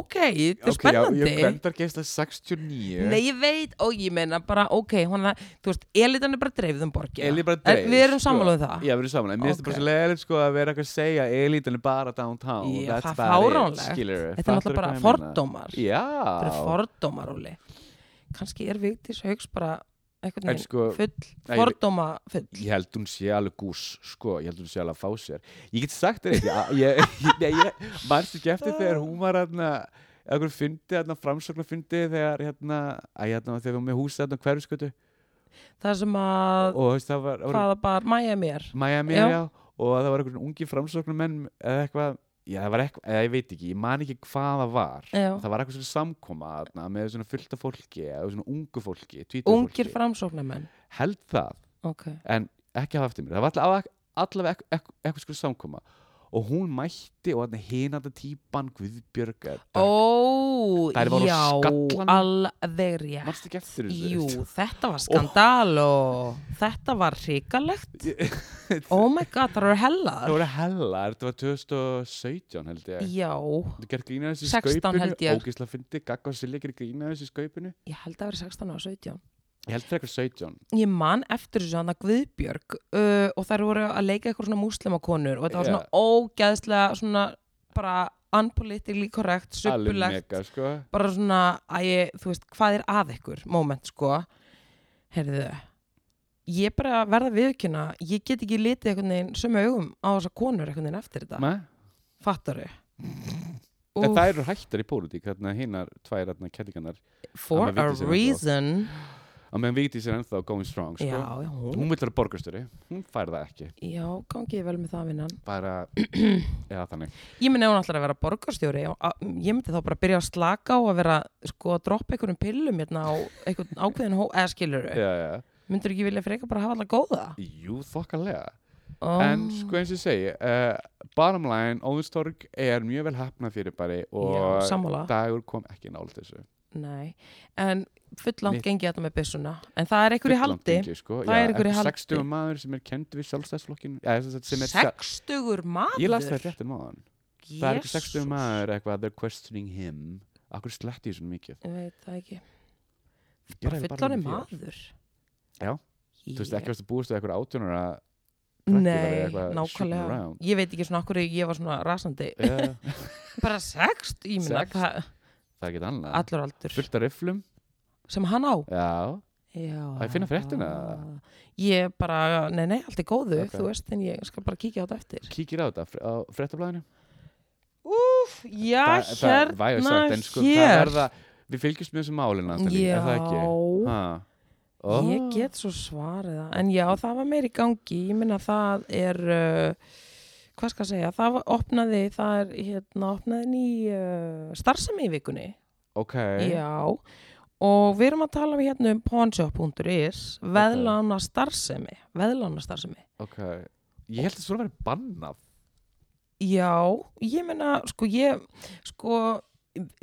ok, þetta er spennandi. Gvendar gísli 69 Nei, ég veit, og ég meina bara, ok, er, þú veist, elitan er bara dreifð um borgina. Bara En Við erum sko. sammála um það. Já, við erum saman, en mér finnst þetta bara svo leiðilegt sko að vera eitthvað að segja elítan er bara downtown. Já, það er fáránlegt. Þetta er náttúrulega bara ég fordómar. Já. Þetta er fordómar, Óli. Kannski er Vigdís Hauks bara einhvern En veginn sko, full, fordóma full. Ég held hún sé alveg gús sko, ég held hún sé alveg að fá sér. Ég get sagt þér eitt ég, ég, ég, ég manstu ekki eftir þegar hún var okkur fyndi framsóknar fyndi þegar hérna, æ, hérna þegar við varum með húsið hérna hverfiskötu það sem að og veist, það var, var bar, mæja mér Miami, Já. já. og það var einhvern ungi framsóknar menn eða eitthvað, já það var eitthvað eða ég veit ekki, ég man ekki hvað það var. Já. það var eitthvað svona samkoma þarna, með svona fullta fólki eða svona ungu fólki, ungir fólki. Framsóknarmenn. Held það, ok, en ekki hafa eftir mér. Það var allavega, eitthvað sko samkoma og hún mætti og hinanda típan Guðbjörg eða- ó, voru já alveg rétt manstu ekki eftir þessu? Jú, þetta var skandal og þetta var hrikalegt. Oh my god, það það hellar voru hella, þetta var 2017 held ég. Já, Þú gerð grína þessu í 16 skaupinu. Ógisla fyndi, Gagga og Silja gerð grína þessu í skaupinu? Ég held að vera 16 og 17 Ég held frekar 17 ég man eftir þessu hann að Guðbjörg uh, og þær voru að leika eitthvað svona múslemakonur og þetta var svona ógæðslega svona bara unpolitically correct, suppulegt sko. Bara svona, að ég, þú veist, hvað er að ykkur moment, sko? Heyrðu, ég bara verða viðkjöna, ég get ekki litið einhvern veginn sömu augum á þessa konur einhvern veginn eftir þetta, Ma? fattaru það eru hættar í pólitík Þarna hinnar tvær þarna kettingarnar for a reason Að meðan Vigdís er ennþá going strong sko. já, já, hún, Hún vil vera borgarstjóri Hún fær það ekki. Já, gangi vel með það vinnan. Bara, eða þannig. Ég myndi ef hún ætlar að vera að- ég myndi þá bara byrja að slaka á að vera sko að droppa einhverjum pillum hérna á einhvern ákveðin hó, eða skilur Já, já. Myndur ekki vilja freka bara hafa alltaf góða? Jú, þokkalega. Oh. En sko eins og ég segi uh, Bottom line, Óðinstorg er mjög vel hafnað fyrir bari Og Já, dagur kom ekki nált þessu. Nei, en fullant Mitt- gengi þetta með byssuna. En það er einhver í Fulllangt haldi. sko. Það Já, er einhver í einhver haldi. 60 maður sem er kend við sjálfstæðsflokkin ja, sem sagt- sem er sjálf- Sextugur maður Ég las það rétt um maðan Það er ekki 60 Jesús. maður eitthvað They're questioning him. Akkur sletti ég svona mikið? Ég veit það ekki. Þér. maður? Já. Þú veist ekki að búist við eitthvað átjónur að Nei, nákvæmlega. Ég veit ekki svona okkur ég var svona rasandi. Yeah, Bara sext, ég minna það Það er ekki annað. Allur aldur. Fullt af rifflum Sem hann á. Já, Já. Á ég að finna fréttina? Ég bara, nei nei, allt er góðu Ok. Þú veist, en ég skal bara kíkja á þetta eftir. Kíkir á þetta á fréttablaðinu? Úf, já, það, það, vægast hérna, sagt, en sko, það hér. verða, Við fylgjumst með þessu málin Natalie, Já, er það ekki? Ha. Oh. Ég get svo svarið það, en já, það var meir í gangi, ég minna það er, uh, hvað skal ég segja, það var, opnaði, það er, hérna, opnaði ný uh, starfsemi í vikunni, Ok. Já, og við erum að tala við hérna um pawnshop.is, veðlána starfsemi, veðlána starfsemi. Ok Ég held að það svona verið bannað Já, ég meina, sko, ég, sko,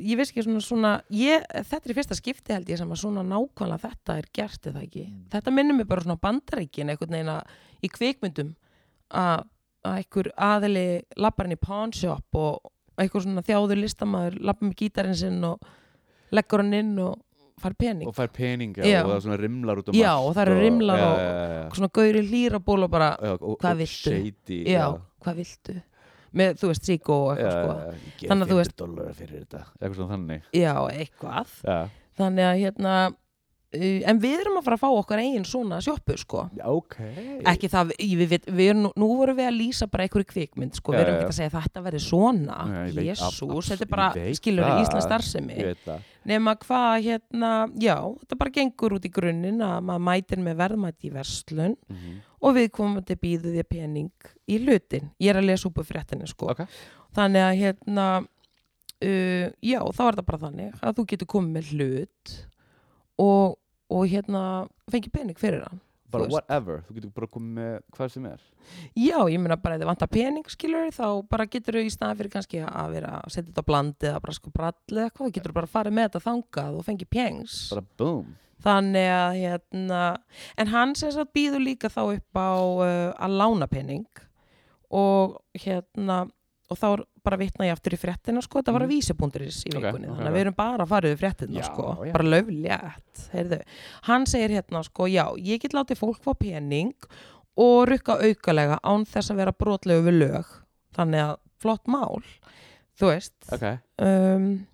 ég veist ekki svona, svona, ég, þetta er í fyrsta skipti held ég sem að svona nákvæmlega þetta er gert eða ekki. Þetta minnir mig bara svona bandaríkin einhvern veginn að í kvikmyndum að, einhver aðili lappar hann í pawn shop og einhver svona þjáður listamæður lappar með gítarinn sinn og leggur hann inn og fær pening. Og fær peninga Já. og það svona rimlar út um Já, og það eru rimlar og- já. Og svona gauri hlýraból og bara, Já, og, Hvað og viltu? Shady já, hvað viltu? Með, þú veist, síkó og eitthvað, sko. Þannig að þú 400 veist- dólarar fyrir þetta Eitthvað svona þannig Já, eitthvað. Já, þannig að hérna en við erum að fara að fá okkar eigin svona sjoppu sko. Já, ok. Ekki það, við, við, við, erum, nú- vorum við að lýsa bara einhverju kvikmynd sko, við erum ekki að segja þetta verði svona. Jésús, þetta er bara skilur það. Íslands starfsemi. Nema hvað hérna, já, þetta bara gengur út í grunninn að maður mætir með verðmæti í verslun Mhm. og við komum til býðu því pening í hlutin, ég er að lesa á fréttinni sko, Ok. þannig að hérna uh, já, þá er það bara þannig að þú getur komið með hlut og, og hérna fengið pening fyrir hann Bara Þú whatever, þú getur bara komið með hvað sem er. Já, ég meina bara ef þið vantar pening skilur þá bara getur þau í staðan fyrir kannski að vera að setja þetta á blandi eða bara sko brall eða eitthvað, þá getur þú bara farið með þetta þangað og fengið pengs Bara boom. Þannig að hérna en hann sem sagt býður líka þá upp á uh, að lána pening og hérna og þá er bara vitna ég aftur í fréttina sko, þetta var að Mhm. vísibúnduris í vikunni ok, þannig að við erum bara að fara yfir fréttina Já, sko, já. bara heyrðu. hann segir hérna sko, já, ég get látið fólk fá pening og rukka aukalega án þess að vera brotlegu við lög. Þannig að flott mál þú veist. Ok. Um,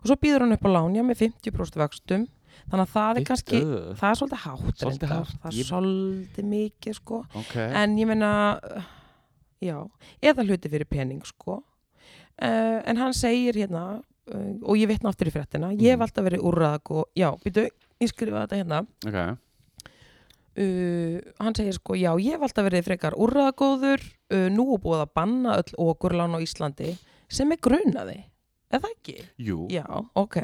og svo býður hann upp á lánja með 50% vöxtum. Þannig að það er kannski það er svolítið hátt Svolítið hátt. það er svolítið mikið sko. En ég meina uh, já, eða hluti fyrir pening sko uh, en hann segir hérna uh, og ég vitna aftur í fréttina ég hef Mhm. alltaf verið úrraðak og já, býtu, ég skrifa þetta hérna ok, uh, hann segir sko, já, ég hef alltaf verið frekar úrraðagóður uh, nú er búið að banna öll okurlán á Íslandi sem er grunaði eða ekki? jú Já, ok.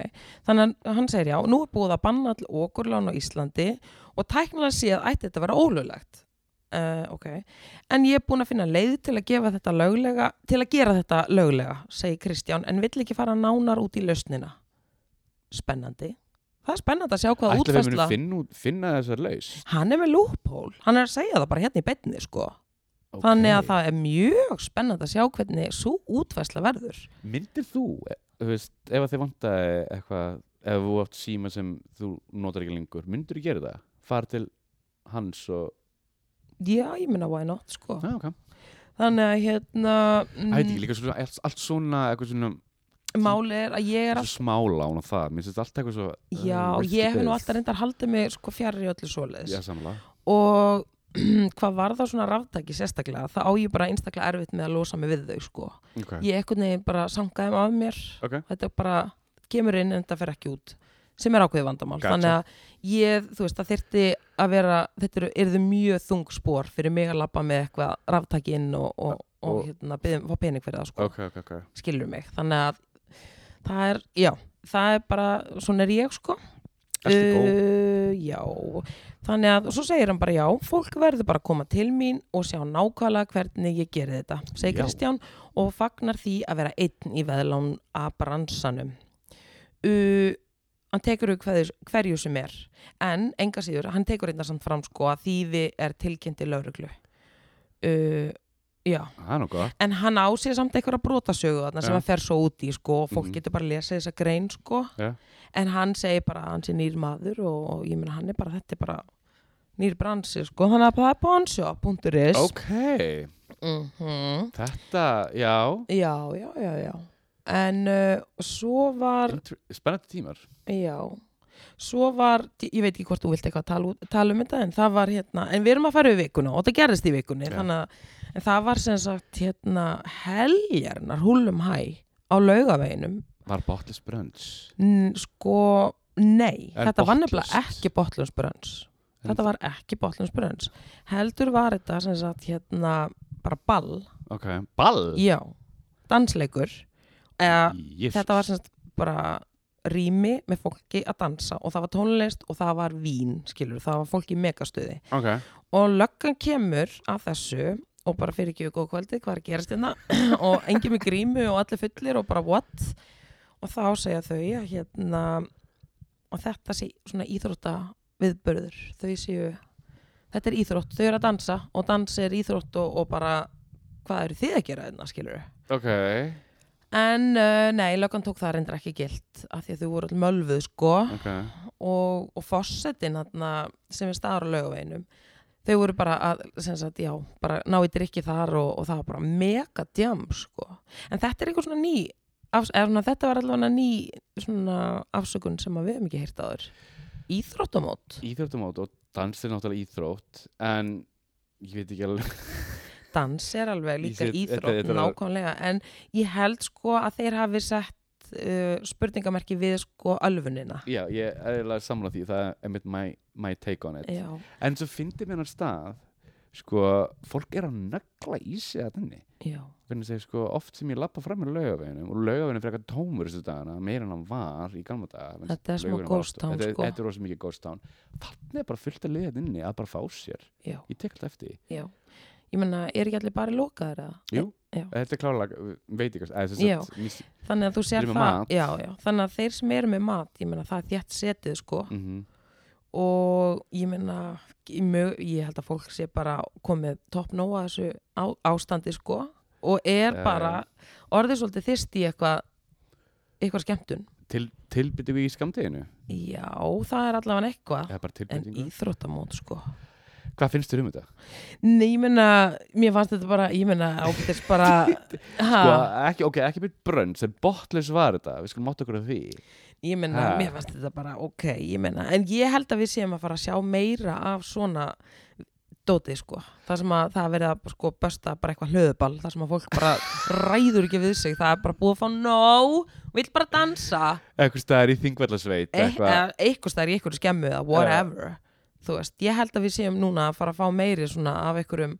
Þannig að hann segir já, nú er búið að banna all okurlán á Íslandi og tæknilega séð ætti þetta að vera ólöglegt. Uh, ok, en ég er búin að finna leið til að gefa þetta löglega, til að gera þetta löglega, segir Kristján, en vill ekki fara nánar út í lausnina. Spennandi. Það er spennandi að sjá hvaða Ætli við útfæsla. munum finna, finna þessar laus Hann er með loophole, hann er að segja það bara hérna í betni, sko. Ok. Þannig að það er mjög spennandi að sjá hvernig svo útfæsla verður. Myndir þú, e- veist, ef að þið vantaði eitthvað, ef þú átt síma sem þú notar ekki lengur, myndir þú gera það? Far til hans og, Já, ég minna why not, sko. já, ok. Þannig að hérna Það veit ekki líka svona, allt, allt svona, eitthvað svona, Máli er að ég er svo smálán og það, minnst þetta allt eitthvað svo, all... Já, risky ég hef nú alltaf reyndar haldið mig sko fjarr í öllu svoleiðis. Já, samlega. og hvað var það svona ráftaki sérstaklega, það á ég bara einstaklega erfitt með að losa mig við þau sko. Ok, ég ekkert neginn bara sangaði þeim af mér. Ok, þetta er bara, kemur inn en þetta fer ekki út sem er ákveðið vandamál. Gotcha. þannig að ég, þú veist, það þyrfti að vera þetta eru, eru mjög þung spór fyrir mig að labba með eitthvað ráftaki inn og, og, og, Og- hérna, fá pening fyrir það sko ok, ok, ok. skilur mig þannig að það er, já, það er bara svona er ég sko. Uh, já, þannig að og svo segir hann bara já, fólk verður bara að koma til mín og sjá nákvæmlega hvernig ég geri þetta, segir Já. Kristján og fagnar því að vera einn í veðlán að bransanum uh, hann tekur upp hverju, hverju sem er. En enga síður, hann tekur einnig samt fram sko að þýði er tilkynnti lauruglu uh, já. Er en hann á sér samt einhverja brotasögu þarna sem hann fer svo út í sko og fólk Mhm. getur bara að lesa þessa grein sko. Já. en hann segir bara að hann sé nýr maður og, og ég meina hann er bara, þetta er bara nýr bransi sko, þannig að það er bonshop.is Ok, Mhm. þetta, já, já, já, já, já en uh, svo var spennandi tímar. já svo var, ég veit ekki hvort þú vilt eitthvað tala, tala um þetta en það var hérna, en við erum að fara við vikuna og það gerðist í vikunni þannig en það var sem sagt hérna heljarnar húlum hæ á laugaveginum Var Bottless Brunch. Sko, nei, En þetta var botlaust? nefnilega ekki botlunnsbrönns En- þetta var ekki botlunnsbrönns heldur var þetta sem sagt hérna bara ball, Ok, ball? já dansleikur eða þetta var sem sagt bara rými með fólki að dansa og það var tónlist og það var vín skilur, það var fólki í megastöði. Ok, og löggan kemur að þessu og bara fyrir ekki góð kvöldi hvað er að gerast hérna? Og engin með grímu og allir fullir og bara what? Og þá segja þau að hérna og þetta sé svona íþrótta viðbörður, þau séu þetta er íþrótt, þau eru að dansa og dans er íþrótt og, og bara hvað eru þið að gera hérna skilur ok, en uh, nei, löggan tók það reyndar ekki gilt af því að þau voru all mölvuð sko ok. og, og fossetin þarna, sem er staðar á laugaveginum þau voru bara að sagt, já, bara ná í drikki þar og, og það var bara mega djam sko. en þetta er eitthvað svona ný af, svona, þetta var allavega ný svona afsökun sem að við hefum ekki heyrt áður íþróttamót Íþróttamót og dans er náttúrulega íþrótt en ég veit ekki alveg dans er alveg líka íþrótt þetta- þetta nákvæmlega. En ég held sko að þeir hafi sett uh, spurningamerki við sko alfunina Já, ég er eiginlega samla því það er einmitt my, my take on it. Já, En svo fyndi mér hann stað sko, fólk er að nögla í sig að þenni segir sko, oft sem ég lappa fram með laugaveginum og laugaveginum fyrir eitthvað tómur þessu dagana, meira en hann var í gamla mens Þetta er smá ghost town, þetta, sko. þetta er rosa mikið ghost town. Þannig er bara fullt að liða inni að bara fá sér. Já, ég tek alltaf eftir já ég menna, er ekki allir bara lokaður eða? Jú, Já. þetta er klálega veit ekki, eða þess að þannig að þú sér það já, já. þannig að þeir sem eru með mat ég meina það er þétt setið sko. Mm og ég meina ég, ég held að fólk sé bara komið topp nóa þessu á, ástandi sko. Og er Já, bara orðið svolítið þyrst í eitthvað eitthvað skemmtun. Til, tilbyttu við í skamdeginu já, það er allavega eitthvað en íþróttamót sko hvað finnst þér um þetta? Nei, ég meina, mér fannst þetta bara ég meina, ábyrðis bara Sko, ekki, ok, ekki með brönn sem botlis var þetta, við skulum átt okkur af því. Ég meina, Ha. mér fannst þetta bara ok, ég meina, en ég held að við séum að fara að sjá meira af svona dótið sko. Það sem að það verið að sko besta bara eitthvað hlöðuball það sem að fólk bara ræður ekki við sig. Það er bara búið að fá nóg vill bara dansa. Eitthvað staðar í þingvallasveit e eitthvað þú veist, ég held að við séum núna að fara að fá meiri svona af einhverjum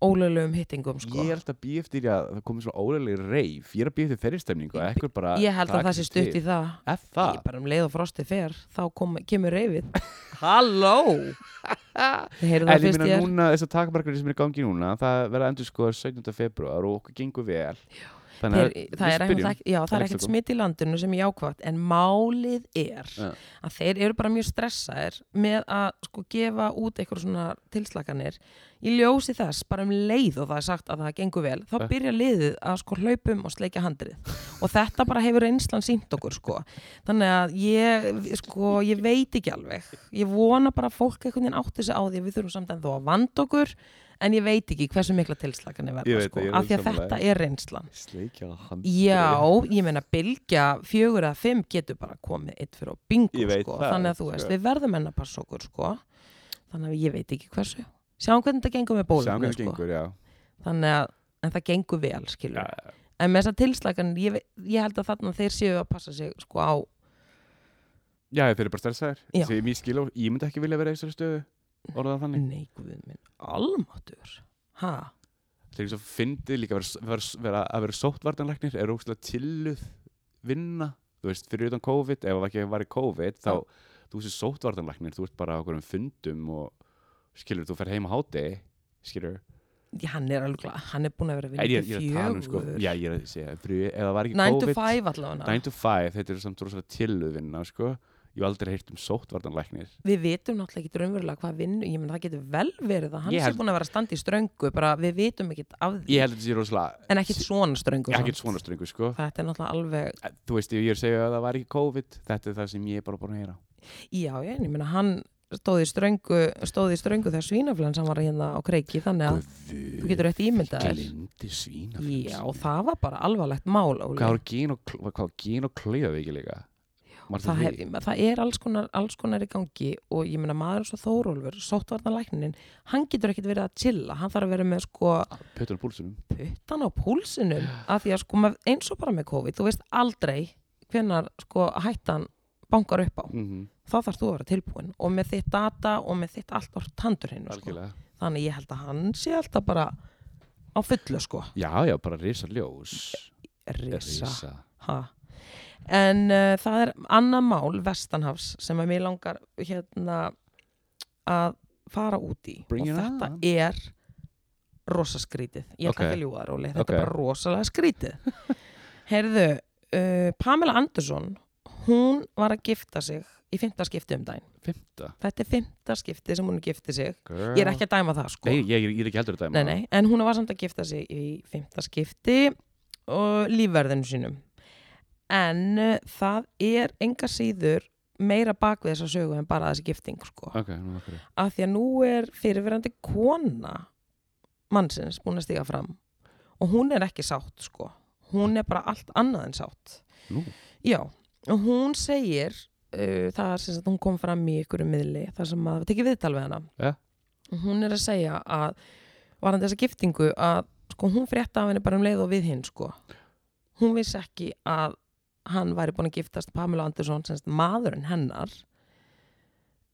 ólöglegum hittingum sko. Ég er alltaf býja eftir að það komið svona ólega reif Ég er að býja eftir þeirri stemningu bara ég held að það sé stutt í það. Er það? ég bara um leið og frostið fer þá kom, kemur reyfið. Halló? En ég ég er núna, þessar takmarkar sem er í gangi núna Það verða endur sko 17. februar og okkur gengur vel Þannig Þeir, að það er, ekkert, já, það er er ekkert smitt í landinu sem er jákvæmt en málið er Já. að þeir eru bara mjög stressaðir með að sko gefa út eitthvað svona tilslaganir í ljósi þess bara um leið og það er sagt að það gengur vel þá Ja. byrja liðið að sko hlaupum og sleikja handrið. Og þetta bara hefur einslan sínt okkur sko. Þannig að ég sko ég veit ekki alveg. Ég vona bara að fólk veginn átti sig á því að við þurfum samt en þó að vanda okkur en ég veit ekki hversu mikla verða veit sko. það, ég er af því að þetta er reynslan. Já, ég meina bylgja fjögur eða fimm getur bara komið eitt fyrir á bingo sko. það, þannig að þú sko. veist, við verðum enn að passa okkur sko. þannig að ég veit ekki hversu. Sjáum hvernig þetta gengur með hvernig sko. gengur, já. Þannig að en það gengur vel skilur Já, en með þessar tilslagan, ég, ég held að þarna þeir séu að passa sig sko á Já, þeir eru bara og ég myndi ekki vilja vera í þessari stöðu Orðað þannig? Nei, guð minn, almáttur ha, Það er svo fyndið líka að vera, vera, vera, að vera sóttvartanlæknir er ógstlega tilluð vinna Þú veist, fyrir utan COVID, ef það ekki var í COVID þá, þú veist, sóttvartanlæknir þú ert bara á okkur um fundum og skilur, þú fer heim á hátegi skilur, Já, hann er alveg hann er búin að vera að vinna ég, ég er til að tala um sko, fjögur. já, ég er að segja það var ekki 9 to COVID 5 allavega. 9 to 5, þetta er samt rosalega tilluð vinna sko, ég hef aldrei heyrt um sóttvartanlæknir við vitum náttúrulega ekki raunverulega hvað vinnu, ég menn það getur vel verið að hann Ég sé held- búin að vera að standa í ströngu bara við vitum ekkit af því. Ég rosalega en ekkit svona ströngu ekki samt. svona strengu sko. Þetta er náttúrulega alveg þú veist, ég er að segja að það var ekki COVID. Þetta er það sem ég er bara búin að heyra. Já, en ég menna hann stóði í ströngu stóði í ströngu þegar svínaflensan var hérna á kreiki þannig að þú getur eitt ímyndað þér. glindi svínaflensu já, það hef, það er alls konar, alls konar í gangi og ég meina maður eins og Þórólfur sóttvarnalækninin, hann getur ekkit verið að chilla, hann þarf að vera með sko pötur á púlsunum puttan á púlsinum af því að sko eins og bara með COVID þú veist aldrei hvenar sko hættan bankar upp á. Mm þá þarfst þú að vera tilbúin og með þitt data og með þitt allt á tandur hinn sko. þannig ég held að hann sé alltaf bara á fullu sko. Já, já, bara risa. Ljós risa, ha en uh, það er annað mál vestanhafs sem að mér langar hérna að fara út í. Bring og þetta on. er rosa skrítið. Ég ætla Ok. ekki að ljúga róli, þetta Ok. er bara rosalega skrítið. Heyrðu uh, Pamela Andersson hún var að gifta sig í fymta skipti um daginn. Fymta þetta er fymta skipti sem hún gifti sig. Girl. ég er ekki að dæma það sko. Nei, ég, ég er ekki heldur að dæma nei, en hún var samt að gifta sig í fymta skipti og lífverðinu sínum en uh, það er enga síður meira bak við þessa sögu en bara þessi gifting sko. ok, nú okkur af því að nú er fyrirverandi kona mannsins búin að stiga fram og hún er ekki sátt sko. hún er bara allt annað en sátt Nú. já, og hún segir uh, það er sem sagt hún kom fram í ykkur miðli þar sem að tekið viðtal við hana Ja. og hún er að segja að varandi þessa giftingu að sko, hún frétta af henni bara um leið og við hinn sko. hún vissi ekki að hann væri búin að giftast Pamela Andersson semst maðurinn hennar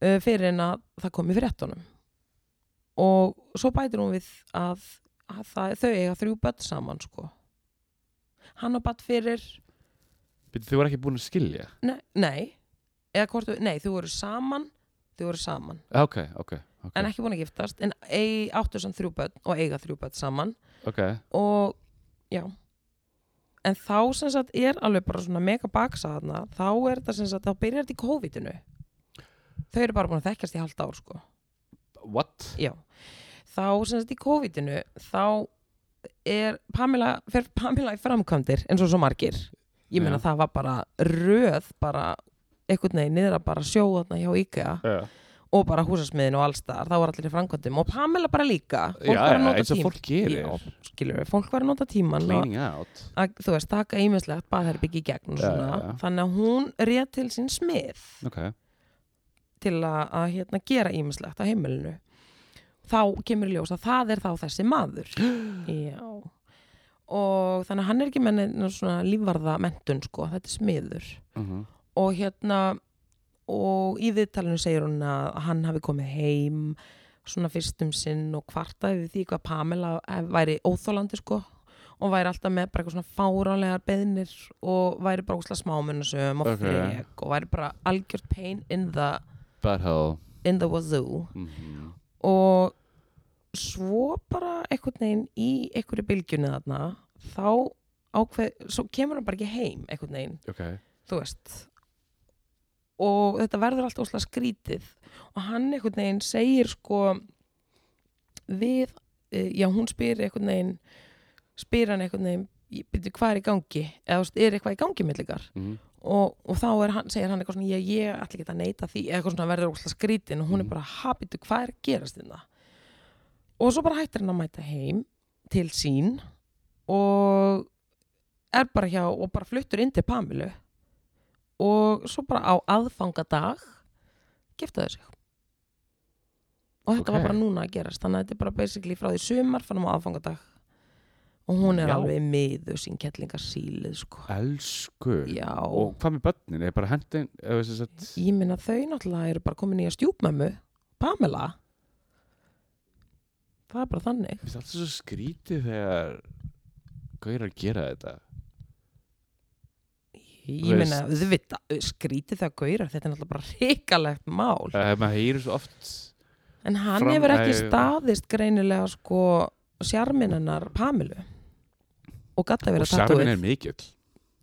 uh, fyrir en að það kom í fréttunum. Og svo bætir hún við að, að það, þau eiga þrjú börn saman sko. hann á bætt fyrir Byrju, þau voru ekki búin að skilja? Nei, nei, hvort, nei, þau voru saman þau voru saman. Ok, ok, ok, en ekki búin að giftast en áttu samt þrjú börn og eiga þrjú börn saman. Og já en þá sem sagt er alveg bara svona mega baksa þarna þá er þetta sem sagt, þá byrjar þetta í COVID-inu þau eru bara búin að þekkjast í halvt ár sko what? já, þá sem sagt í COVID-inu þá er Pamela, fer Pamela í framkvæmdir eins og svo margir ég meina Já. það var bara röð bara einhvern veginn niður að bara sjóða hjá IKEA Yeah. Og bara húsasmiðin og allstar, þá var allir í framkvæmdum. Og Pamela bara líka. Já, var að nota eins og tím- fólk fólk var að nota tíman að, þú veist, taka ímislegt baðherbyggi í gegn Já, já, þannig að hún réð til sín smið ok, til að, að hérna, gera ímislegt á heimilinu. Þá kemur í ljós að það er þá þessi maður. Já. Og þannig að hann er ekki með lífvarða mentun sko, þetta er smiður. Uh og hérna og í viðtalinu segir hún að hann hafi komið heim svona fyrstum sinn og kvartaði við því hvað Pamela væri óþólandi sko og væri alltaf með bara eitthvað svona fáránlegar beðnir og væri bara úsla smámunasum og Ok. frek og væri bara algjört pain in the, Butthole in the wazoo. Mm og svo bara einhvern veginn í einhverju bylgjunni þarna þá ákveð, svo kemur hann bara ekki heim einhvern veginn. Ok, þú veist og þetta verður allt óslega skrítið. Og hann einhvern veginn segir sko við, eh, já hún spyr einhvern veginn spyr hann einhvern veginn byrju hvað er í gangi? Eða er eitthvað í gangi millikar mm og, og þá hann, segir hann eitthvað svona ég, ég ætla ekki að neita því, eitthvað svona verður óslega skrítin og hún er Mhm. bara, ha, byrju hvað er að gerast þetta og svo bara hættir hann að mæta heim til sín og er bara hjá og bara fluttur inn til Pamilu og svo bara á aðfangadag giftaði sig og þetta Ok. var bara núna að gerast þannig að þetta er bara basically frá því sumar fann á aðfangadag og hún er Já. alveg miður sín kettlingar sílið sko. Elsku já, Og hvað með börnin? Er bara hendin að ég minna þau náttúrulega eru bara komin í að stjúpmömmu Pamela það er bara þannig Mér finnst alltaf svo skrítið þegar Gaurar gera þetta ég minna, auðvitað, skrítið það gaurar þetta er náttúrulega bara hrikalegt mál. Uh, Maður heyrir svo oft en hann Fram- hefur ekki staðist greinilega sko sjarminannar Pamilu og gæti að Og vera sjarmin er mikill.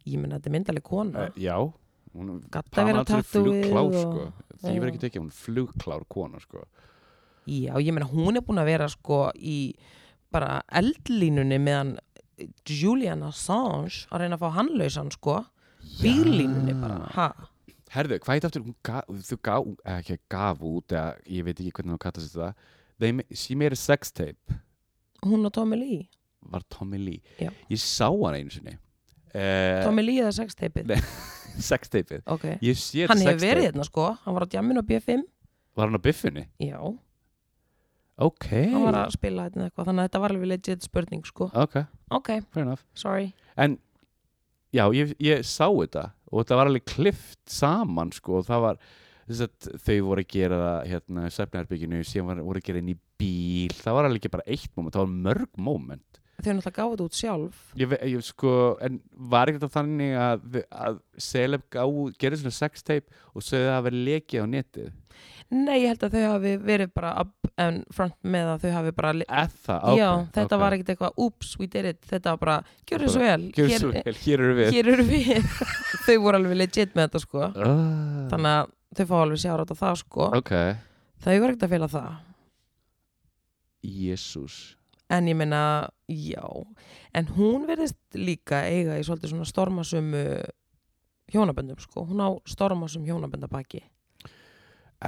Ég minna, þetta er myndaleg kona. Uh, Já Hún að vera Pamela er tattúið flugklár og... sko. Því verður ekki tekið hún er flugklár kona sko. Já, ég meina hún er búin að vera sko í bara eldlínunni meðan Julian Assange að reyna að fá hann lausan sko bílínunni bara, ha Herðu, hvað heit aftur, gaf, þú gaf, ekki gaf út, eða ég veit ekki hvernig hún kallast þetta, They, she made a sex tape, hún og Tommy Lee var Tommy Lee. Já. Ég sá hann einu sinni. Uh, Tommy Lee eða sex tapeið. ok, Ég sé hann hefur sex verið tape. hérna sko hann var á djamminu á B5 Var hann á biffinni? já, Ok. hann var að spila hérna eitthvað þannig að þetta var alveg legit spurning sko Ok, ok, fair enough. sorry En, já, ég, ég sá þetta og þetta var alveg klift saman, sko, og það var, þess að þau voru að gera það, hérna, í svefnherbygginu, síðan var, voru að gera inn í bíl, það var alveg ekki bara eitt moment, það var mörg moment. þau náttúrulega gáðu þetta út sjálf Ég, ég sko, en var ekkert að þannig að, að Celeb gá, gerði svona sex tape og sögðu það að vera lekið á netið? Nei, ég held að þau hafi verið bara up and front með að þau hafi bara Eða, já, þetta var ekkert eitthvað oops, we did it, þetta var bara gjör þessu vel, hér, svo vel, hér eru við. hér eru við. Þau voru alveg legit með þetta sko. Uh, þannig að þau fá alveg sjára á það sko. Ok, þau voru ekkert að fela það. Jésús. en ég meina, já. En hún verðist líka eiga í svolítið svona stormasömu hjónaböndum sko, hún á stormasum hjónaböndabaki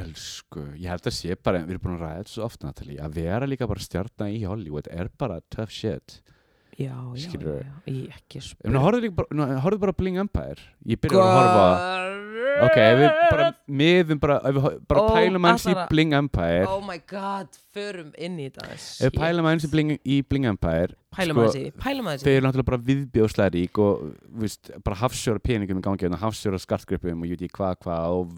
Elsku, ég held að sé bara, við erum búin að ræða þetta svo ofta Natalie, að vera líka bara stjarna í Hollywood er bara tough shit. já, já, Skilurðu? já, ég ekki horfðu líka bara, Bling Empire. Ég byrjar að horfa, ok, ef við bara miðum bara, ef við bara Ó, pælum hans í að- Bling Empire, oh my god, förum inn í þetta ef við pælum hans í Bling, í Bling Empire, pælum sko, að þessi, pælum að þau þessi eru náttúrulega bara viðbjóðslega rík og viðst, bara hafsjóra peningum í gangi hérna, hafsjóra skartgripum og ég veit ekki hvað hvað og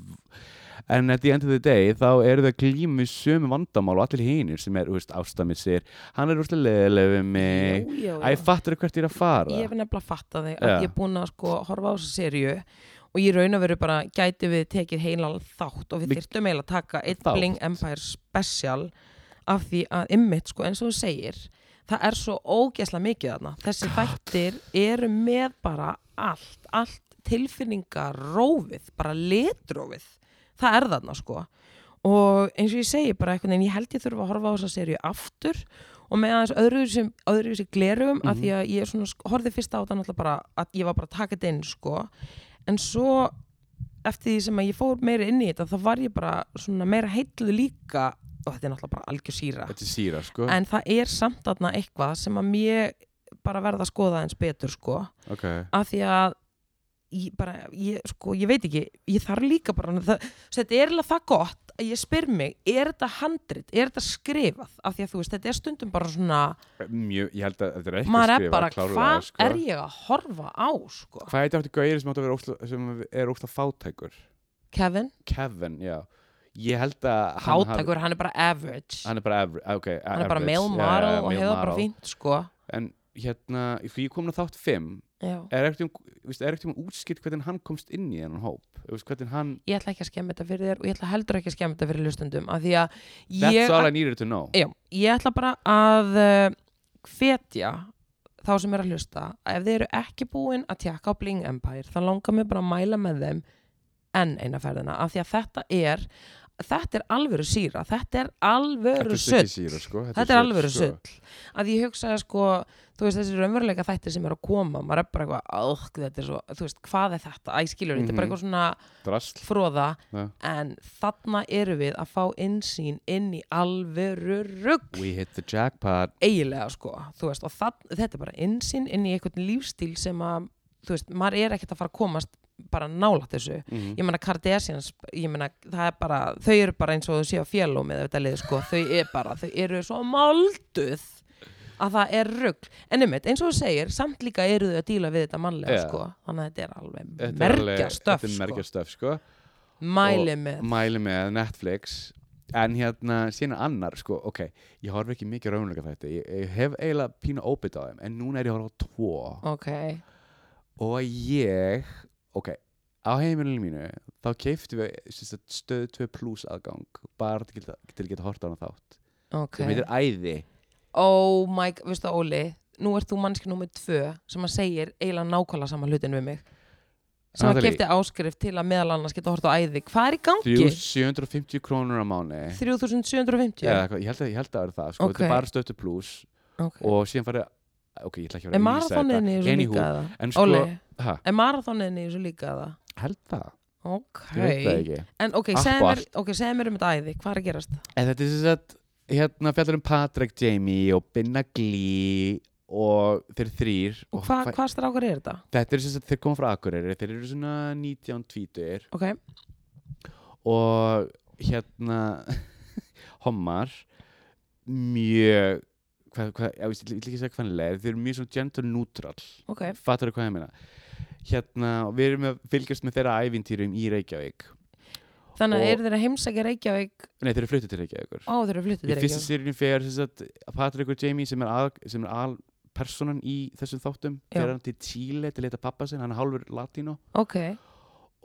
en at the end of the day þá eru þau glíma við sömu vandamál og allir hinir sem er, veist, ástamissir hann er úrslega leðileg við mig Æ, já. fattur hvert ég er að fara ég hef nefnilega fattað þig Já. að ég er búin að sko horfa á þessu serju og ég raun að veru bara gæti við tekið heilan þátt og við þyrftum eiginlega að taka eitt. Bling Empire special af því að ymmit sko eins og þú segir það er svo ógesla mikið þarna þessi þættir eru með bara allt, allt tilfinningarófið, bara litrófið það er þarna sko. Og eins og ég segi bara einhvern veginn ég held ég þurfa að horfa á þessa serju aftur og með aðeins öðruvísi, öðruvísi glerugum mm Mhm. að því að ég svona, horfði fyrst á þetta náttúrulega bara að ég var bara að taka þetta inn sko. En svo eftir því sem að ég fór meira inn í þetta þá var ég bara svona meira heitluð líka og þetta er náttúrulega bara algjör síra. Síra sko. En það er samt þarna eitthvað sem að mér bara verða að skoða eins betur sko. Ok, af því að ég, bara, ég, sko, ég veit ekki ég þarf líka bara það, þetta er alveg það gott ég spyr mig, er þetta handrit, er þetta skrifað? Af því að þú veist, þetta er stundum bara svona Mjög, ég held að þetta er ekki maður er skrifað, bara, hvað sko. er ég að horfa á sko, Hvað heitir átti gauðir sem átti að vera sem er ósla fátækur? Kevin? Kevin, já. Ég held að hátækur, hann er bara average. Hann er bara average, ok hann er bara male model og hefur bara fínt sko. En hérna, því ég komin á þátt 5 Já. er ekkert um, um útskipt hvernig hann komst inn í þennan hóp hann, ég ætla ekki að skemma þetta fyrir þér og ég ætla heldur ekki að skemma þetta fyrir hlustundum that's all I needed to know já, ég ætla bara að uh, hvetja þá sem er að hlusta að ef þið eru ekki búin að tjekka á Bling Empire þá langar mig bara að mæla með þeim enn eina ferðina af því að þetta er þetta er alvöru síra, þetta er alvöru Þetta er sull. sko þetta er sull, alvöru sko. sull. Að ég hugsaði sko þú veist þessi raunveruleika þættir sem er að koma maður er bara eitthvað, þetta er svo þú veist, hvað er þetta, æ, skilur, þetta er bara Mhm. eitthvað svona Drasl. fróða, Ja. en þarna eru við að fá innsýn inn í alvöru rugg We hit the jackpot. Eiginlega sko, þú veist, og það, þetta er bara innsýn inn í einhvern lífstíl sem að þú veist, maður er ekkert að fara að komast bara nálægt þessu. Mm ég meina Kardashians, ég meina það er bara, þau eru bara eins og þau séu að fjalló með þetta lið sko, þau er bara, þau eru svo molduð að það er rugg en einmitt, eins og þú segir, samt líka eru þau að díla við þetta mannlega Já. sko. Þannig að þetta er alveg Þetta er merkja alveg- stöf Þetta er sko, merkja stöf, sko. Mæli með. Mæli með Netflix. En hérna, er annar, sko, ok Ég horf ekki mikið raunleika þetta ég, ég hef eiginlega pínu óbytt á þeim En núna er ég að horfa á tvo. Ok, Og ég, ok Á heimilinu mínu Þá keiftum við sagt, stöð 2 plus aðgang Bara til, geta, til að geta hort á hana þátt. Ok. Sem heitir Æði. Oh my, god, veistu Óli? Nú ert þú mannski númer tvö sem að segir eiginlega nákvæmlega sama hlutin við mig. Sem að Natalie. kefti áskrift til að meðal annars geta hort á æði. Hvað er í gangi? 750 krónur á mánu 3750 Eða, eitthvað, ég, held að, ég held að það er það, sko, Ok. þetta er bara stöð 2 plus. Okay. Og síðan farið Ok, ég ætla ekki að er vera lýsa marathóninni þetta þessu Anywho, líka eða? En sko, ha, er marathóninni í þessu líka eða? held það. Ok, en ok, segð og mér, um þetta æði. Hvað er að gerast? En þetta er sem sagt hérna fjallar um Patrick, Jamie og Binna Glee og þeir þrýr og hva, hvað strákar er þetta? þetta er sem sagt þeir koma frá Akureyri. Þeir eru svona 19 tvítur ok, og hérna hommar mjög hvað, hvað, ég vil ekki segja hvað hann leir þeir eru mjög svona gender neutral. Ok, fattar þú hvað ég meina? Hérna, við erum að fylgjast með þeirra ævintýrum í Reykjavík. Þannig að eru þeir að heimsækja Reykjavík? Nei, þeir eru fluttið til Reykjavíkur. Á þeir eru fluttið í til fyrsta Reykjavík sérinu fer sem sagt, Patrick og Jamie sem er, al, sem er al personan í þessum þáttum fer hann til Chile til að leita pappa sinn hann er hálfur latino ok,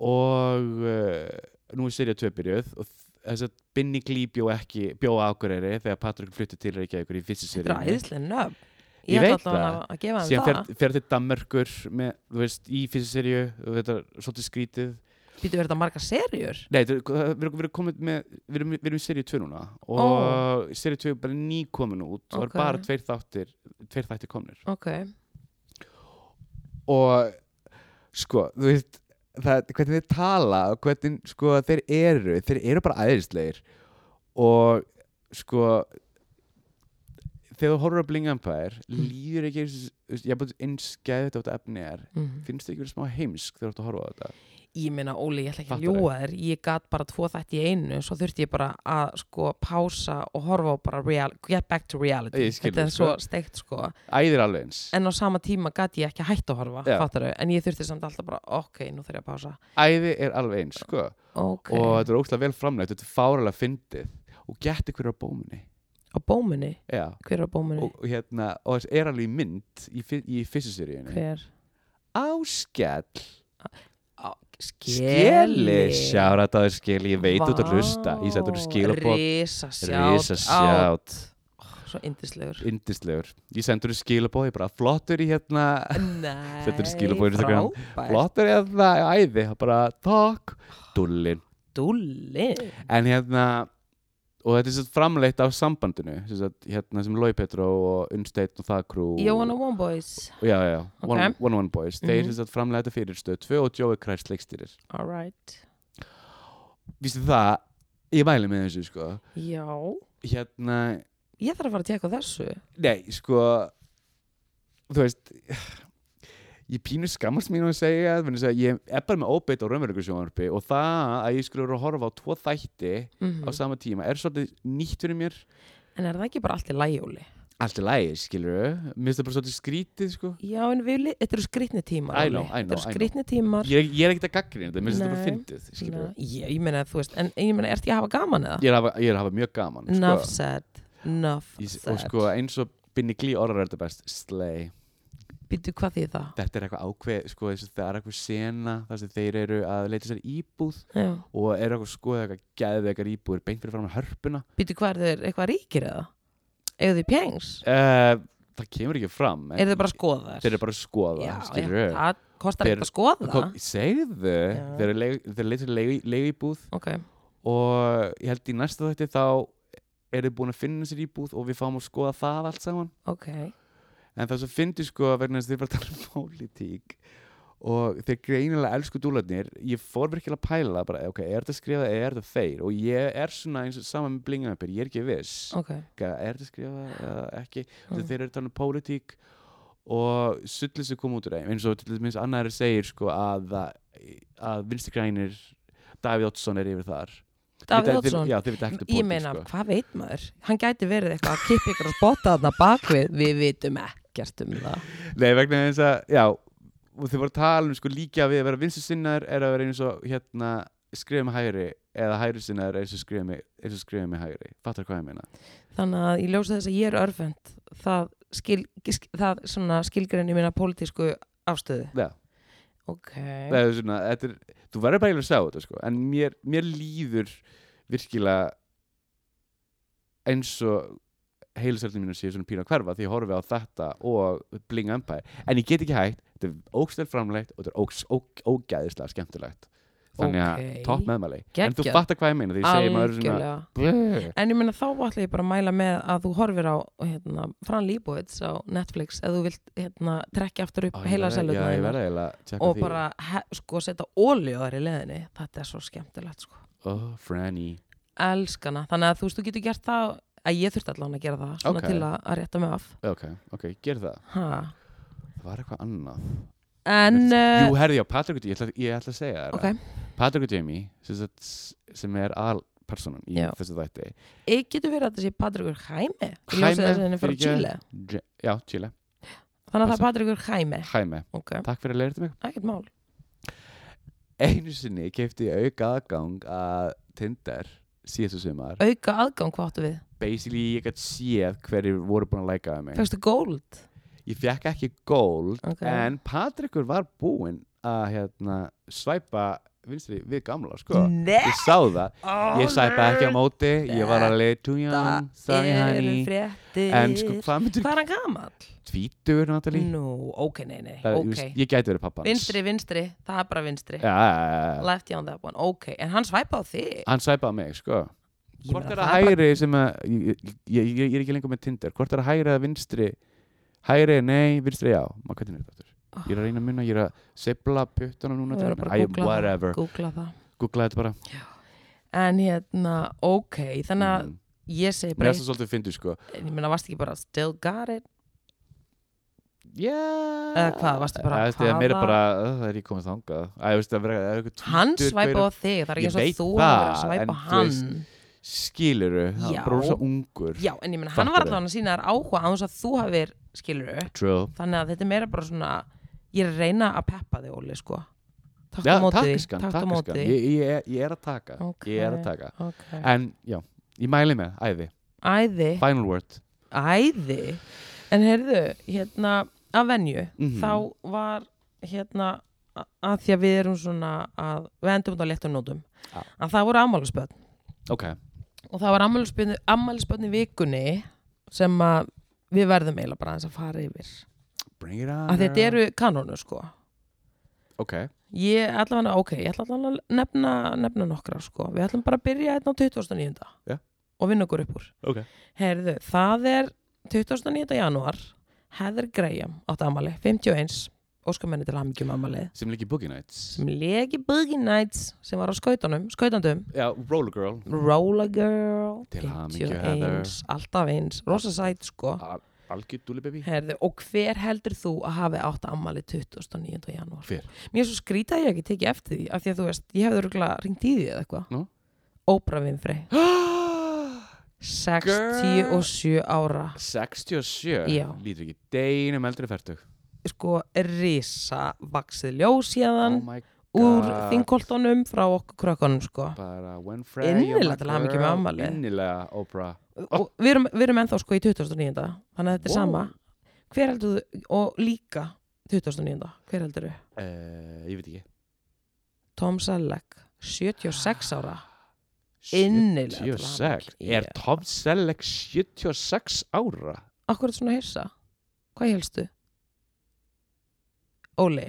og uh, nú er serið tvöbyrjuð og þess að Binni Glee bjó ekki bjó á Akureyri þegar Patrick fluttið til Reykjavíkur í fyrsta þetta er æðislega nöfn Ég ég veit það. síðan fer, það fer til Danmörkur með, þú veist, í fyrsta serju og þetta er svolítið skrítið býtu verið þetta margar serjur? Nei, þetta við erum, erum komið með við erum, erum í serið 2 núna og oh. serið 2 er bara ný komin út og Ok. er bara tveir þáttir tveir þættir komnir ok, og sko, þú veist það, hvernig þeir tala og hvernig sko þeir eru þeir eru bara æðislegir og sko þegar þú horfur að Bling Empire Mm. líður ekki eins, eins geðið þetta efni er mm. finnst þið ekki verið smá heimsk þegar þú ert að horfa á þetta ég meina Óli, ég ætla ekki að ljúa þér ég gat bara tvo þætti í einu svo þurfti ég bara að sko pása og horfa á bara real, get back to reality. Þetta er svo sko. steikt sko. Æðir alveg eins. En á sama tíma gat ég ekki hægt að horfa fattaru, en ég þurfti samt alltaf bara ok, nú þurf ég að pása. Æði er alveg eins sko. Ok, og þetta er ógslag vel framleitt þetta er fáralega fyndið. Og geti hverju á bóminni á bóminni já. Hver er á bóminni? og, og hérna og þess er alveg mynd í, í fyrstu seríunni. Hver? Áskell. Á, Skeli. Sjára þetta er skeli, ég veit út að hlusta. Ég sættur skilabóð Risa Risa sjátt. Svo yndislegur. Indislegur Ég sendur skilabóð, ég bara flottur í hérna Nei, Settur skilabóð í Instagram. frábært. Flottur í hérna æði. Bara takk. Dullin. Dúlli En hérna Og þetta er svo framleitt af sambandinu sem, sagt, hérna, sem Lói Petró og Unnsteinn og það krú Jóhann og One Boys. Já, já, já, One, one One Boys. Þeir Mhm. sem sagt framleitt þetta fyrir stöð 2 og Joey Christ leikstýrir. Alright Vistu það, ég mæli með þessu sko. Já. Hérna, Ég þarf að fara að tjekka þessu. Nei, sko Þú veist ég pínu skammast mín að segja að ég er bara með óbeitt á raunverulegur sjónvarpi og það að ég skulle vera að horfa á tvo þætti Mhm. á sama tíma er svolítið nýtt fyrir mér En er það ekki bara allt í lægjóli? allt er lægi, skilur mér finnst það bara svolítið skrítið sko. Já, en við, þetta eru skrýtni tímar I know, I know, Þetta eru I know. skrýtni tímar ég, ég er ekkert að gaggrina þetta, mér finnst þetta bara fyndið skilur Nei, Ég, ég meina, þú veist, en ég meina, ert ég að hafa gaman eða? ég er að hafa, er að hafa mjög gaman sko. said, enough Ég- said og sko eins og Binni Glí orðar er þetta best slay Býtu, hvað því það? þetta er eitthvað ákveð sko, það er eitthvað sena þar sem þeir eru að leita sér íbúð Já. og eru eitthvað að skoða eitthvað geðveikar íbúður beint fyrir fram að hörpuna Býtu, hvað er þeir, eitthvað ríkir eða? Eða þið pjengs? uh, það kemur ekki fram Er þið bara að skoða þær? þeir eru bara að skoða Já, skilur já, það kostar Þeir- ekkert að skoða Kom, segðu, Já. þeir eru leið- þeir leita sér leigu, leigu íbúð Ok, og ég held í næsta þætti þá eru þið búin að finna sér íbúð og við fáum að skoða það allt saman ok en það sem fyndi sko vegna þess að þið bara tala um pólitík og þeir greinilega elsku dúlarnir ég fór virkilega að pæla bara, ok, er þetta skrifað eða er þetta þeir? Og ég er svona eins og saman með blingaðanbyr, ég er ekki viss. Ok, okay, er þetta skrifað eða ekki? Mm. þeir eru að tala um pólitík og sullið sem kom út úr þeim eins og til dæmis annar segir sko að að vinstri grænir Davíð Oddsson er yfir þar. Davíð Oddsson? Já, þið veit ekkert um Ég pólitík meina, sko. hvað veit maður? Hann gæti verið eitthvað að kippa ykkur að spotta þarna bakvið Við vitum ekkert um það. Nei, vegna þess að, já og þið voru að tala um sko líka við að vera vinstri sinnar er að vera eins og hérna skrifa með hægri eða hægri sinnar er eins og skrifa með, eins og skrifa með hægri. Fattar hvað ég meina? Þannig að ég ljósa þess að ég er örfend Það, skil, sk- það í minna pólitísku afstöðu. Já, Ok. Það er svona, þetta er, þú verður bara eiginlega að sjá þetta sko en mér, mér líður virkilega eins og heilisverðin mínu séu svona pínu að hverfa því ég horfi á þetta og Bling Empire. En ég get ekki hægt, þetta er ógstæð framleitt og þetta er ógæðislega skemmtilegt. Þannig að Ok. topp meðmæli. En þú fattar hvað ég meina því ég segi maður svona Bleh. En ég meina þá ætla ég bara að mæla með að þú horfir á hérna, Fran Líbóits á Netflix ef þú vilt hérna, trekja aftur upp heila tjekka og því. bara sko setja ólíu þar í leðinni þetta er svo skemmtilegt sko. Oh, Franny. Elskana, þannig að þú veist þú getur gert það að ég þurfti allan að gera það svona Ok. til að, að rétta mig af. Ok, ok, ger það. Ha. Það var eitthvað annað. En Jú, uh, herði, já, Patrick ég ætla, ég ætla að segja það. Patrick og Jamie, sem, sem er aðalpersonan í Já. þessu þætti. Ég getur verið að þetta sé í Jaime, henni frá fyrirgefðu. Chile. Já, Chile, þannig að það er Patrikur Hæmi Jaime. Ok, Takk fyrir að leira til mig. Ekkert mál. Einu sinni kefti ég auka aðgang að Tinder síðastu sumar. Auka aðgang hvað áttu við, Basically, ég gætt séð hverju voru búin að læka mig. Fegstu gold? Ég fekk ekki gold Ok. En Patrickur var búinn að hérna, svæpa vinstri við gamla sko. Nei, Ég sá það. Ég svæpa ekki á móti. Ég var alveg too young það eru fréttir. En sko, hvað myndir hvað er hann gamall? Tvítur, Natalie. Nú, ok, nei, nei, Það- ok. þú veist, Ég gæti verið pappans Vinstri, vinstri, það er bara vinstri. Já, já, já. Lefty on that one, ok. En hann svæpa á þig? Hann svæpaði mig sko. Ég Hvort er það hægri sem að ég, ég, ég, ég er ekki lengur með Tinder. Hvort er það hægri eða vinstri? Hægri, nei, vinstri, já. Má, hvernig er þetta? Ég er að reyna að munna, ég er að sepla puttana núna Við til erum bara að googla Whatever, það, googla það. Googla þetta bara. En hérna, ok Þannig að Mhm. ég segi Mér bara er það svolítið fyndið sko. En ég meina, varst ekki bara still got it? Yeah Eða hvað, varstu bara, ég, Mér er hvaða- bara, uh, það er ég komið þangað. Æ, veist, það er það er eitthvað Hann tvítur svæpa gaur- á þig Það er Ég ekki eins og veit þú verið að það, svæpa en á þú hann. veist, Skiluru, það Já. er bara rosa ungur. Já, en ég meina, hann var Fattarðu? allavega að sína þær áhuga á þess að þú hafir, skilur True. Þannig að þetta er meira bara svona Ég er að reyna að peppa þig, Óli, sko. Takk á móti því, ég, ég, er- að taka Ok. Ég er að taka. Ok. En, já, ég mæli með, æði. Æði, Final word. Æði? En heyrðu, hérna að venju, Mhm. þá var hérna að því að við erum svona að við endum þetta á léttum nótum Já. að það voru ammælisbönn Ok, og það var ammælisbönn í vikunni sem að við verðum eiginlega bara að fara yfir að þetta eru kanónu sko. Ok, ég ætla að, ok, ég ætla allavega að nefna, nefna nokkra sko, við ætlum bara að byrja hérna á 29. Já. og vinna okkur upp úr. Ok. Heyrðu, það er 29. janúar Heather Graham átti amali, 51 óskar menni til hamingjum amalið Sem líki Boogie Nights. Sem legi Boogie Nights sem var á skautunum, skautandum. Já, Roller Girl. Roller Girl Til hamingju, Heather. 51, alltaf eins rosa sæt sko. Al- algjör dúli baby Herðu, og hver heldur þú að hafi átt ammali 29. janúar? Hver? Mér er svo skrítið að ég ekki tekið eftir því af því að þú veist, ég hefði örgulega ringt í því eða eitthvað Nú? Oprah Winfrey 67 ára 67 Já. lítur ekki deginum eldri færtug sko risa vaksið ljós hérðan oh my úr þingkoltunum frá okkur krökkunum sko Innilega oh my til hamingju með afmælið. innilega Oprah og við erum, við erum ennþá sko í 2009 þannig að þetta er Wow. sama hver heldur þú, og líka 2009, hver heldur þú? uh, ég veit ekki Tom Selleck 76 ára Innilega til 76 hamingju. er Tom Selleck 76 ára Akkur er þetta svona hissa? Hvað helstu? Óli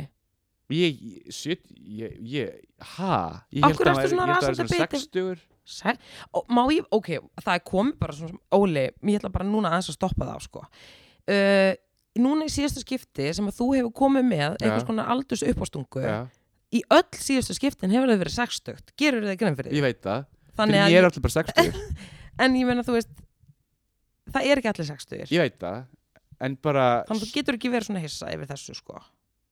ég, shit, ég, ég ha, ég held hverju að ertu svona ég held að rasandi það er bitinn? svona 60 Se og, má ég, ok, það er komið bara svona Óli, ég ætla bara núna aðeins að stoppa það sko. uh, núna í síðustu skipti sem að þú hefur komið með einhvers konar aldurs uppástungu ja, í öll síðustu skiptin hefur það verið 60 gerur þið grein fyrir því? Ég veit það. Þannig fyrir að ég er alltaf bara 60 en ég meina þú veist það er ekki allir 60 ég veit það. En bara þannig að þú getur ekki verið svona hissa yfir þessu sko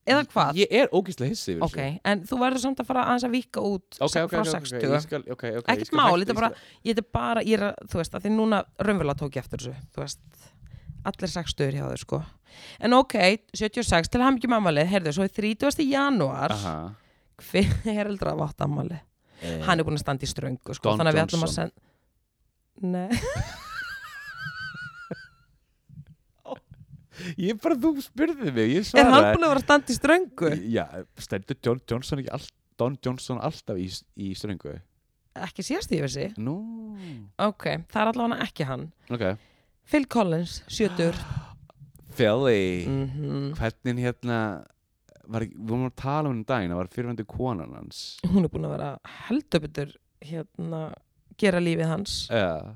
eða hvað? Ég er ógíslega hissi yfir ok, en þú verður samt að fara aðeins að vika út ok, ok, frá ok, 60 ok, ég skal, ok, ok Ekkert ég skal mál, hætta- þetta er bara- ég er bara, ég er þú veist, að því núna raunverulega tók ég eftir þessu, þú veist. Allir 60 hjá þau, sko. En ok, 76, til hann ekki mammalið heyrðu, svo er 30. janúar. Hver er heldur að vátt ammalið Eh, hann er búin að standa í ströngu, sko Don þannig að við ætlum að senda Nei, ég bara, þú spurði mig, ég er svaraði. hann búin að vera að standa í ströngu? já, stendur John Johnson ekki all, Don Johnson alltaf í, í ströngu? Ekki síðast ég vissi nú, Ok, það er allavega ekki hann. Ok. Phil Collins, 70 Philly, mm hvernig hérna var, við vorum að tala um henni daginn það var fyrirvændi konan hans. Hún er búin að vera heldur betur hérna, gera lífið hans. Uh,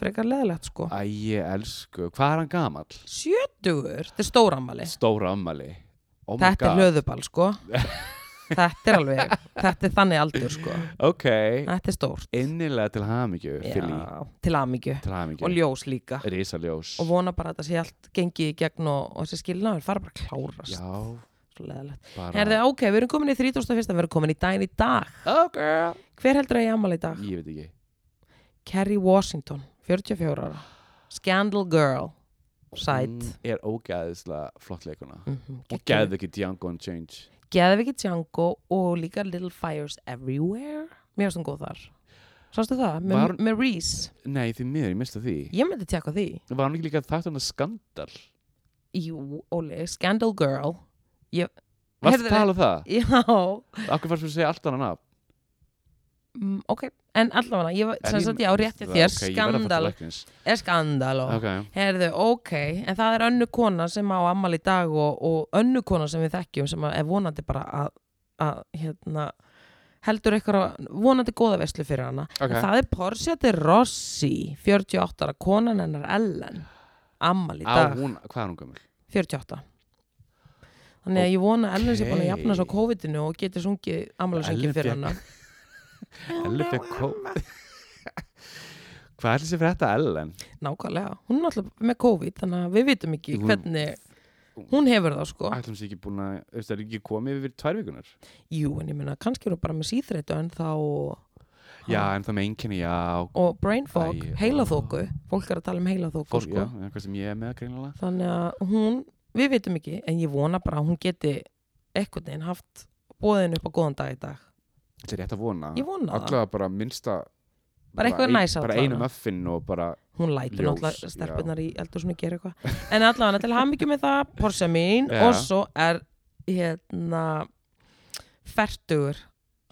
frekar leðilegt, sko. Æ, ég elsku, hvað er hann gamall? 70, þetta er stórammali Stóra ammali oh Þetta er God. hlöðuball sko. Þetta er alveg, þetta er þannig aldur sko. Ok, Þetta er stórt. Innilega til hamingju Já, til amingju til hamingju. Og ljós líka. Rísa ljós Og vona bara að þetta sé allt gengið í gegn og, og þessi skilnaður fara bara að klárast. Já, Herði, ok, við erum komin í 31. Við erum komin í daginn í dag. Ok. Hver heldur að ég ammali í dag? Ég veit ekki. Kerry Washington, 44 ára. Scandal Girl Sæt Hún er ógæðislega flott leikuna mm -hmm. Og gæði ekki Django Unchained Geðviki Django og líka Little Fires Everywhere Mér finnst hún góð þar Sástu það? Með, Var- með Reese Nei, því miður, ég mista því Ég myndi tjekka því Var hann ekki líka þátt hann að skandal? Jú, Óli, Scandal Girl ég, Varst Heyrðu- að tala um það? Já Akkur fannst við að segja allt annað nafn? Mm, Ok, en allavega ég, var- Er sem ég- sagt ég á rétti þér ok, ég verð að fara til Skandal. læknis. er skandal og Ok, Herðu, ok, en það er önnu kona sem á ammal í dag og, og önnu kona sem við þekkjum sem er vonandi bara að, að hérna, heldur eitthvað vonandi góða veslu fyrir hana. Ok. En það er Porsche de Rossi 48 ára, konan hennar Ellen ammal í Á dag. hún, hvað er hún gömul? 48 þannig að ég vona að Ellen sé búin að Ókei. jafna svo COVID-inu og geti sungið ammalusungið Ellen fyrir fékk- hana Fekk kó Hvað er þessi fyrir þetta Ellen? nákvæmlega, hún er alltaf með COVID þannig að við vitum ekki Hún- hvernig hún hefur það sko. Ætlum sér ekki búin að, það er ekki komið yfir tvær vikunar jú, en ég meina, kannski eru bara með síþreitu en þá Já, en það með einkenni, já. Og brain fog, heilaþóku fólk er að tala um heilaþóku Fólk, sko. já, eitthvað sem ég er með greinilega. Þannig að hún, við vitum ekki en ég vona bara að hún geti eitthvað neginn haft bóðin upp á góðan dag í dag Þetta er rétt að vona Ég vona það. Allavega bara minnsta Bara eitthvað ein- næs Bara allavega. einu muffin og bara hún lætur Ljós, náttúrulega já. stelpunar í eldur svona gera eitthvað en allavega til hamingjum með það Porsche mín Já. og svo er hérna færtugur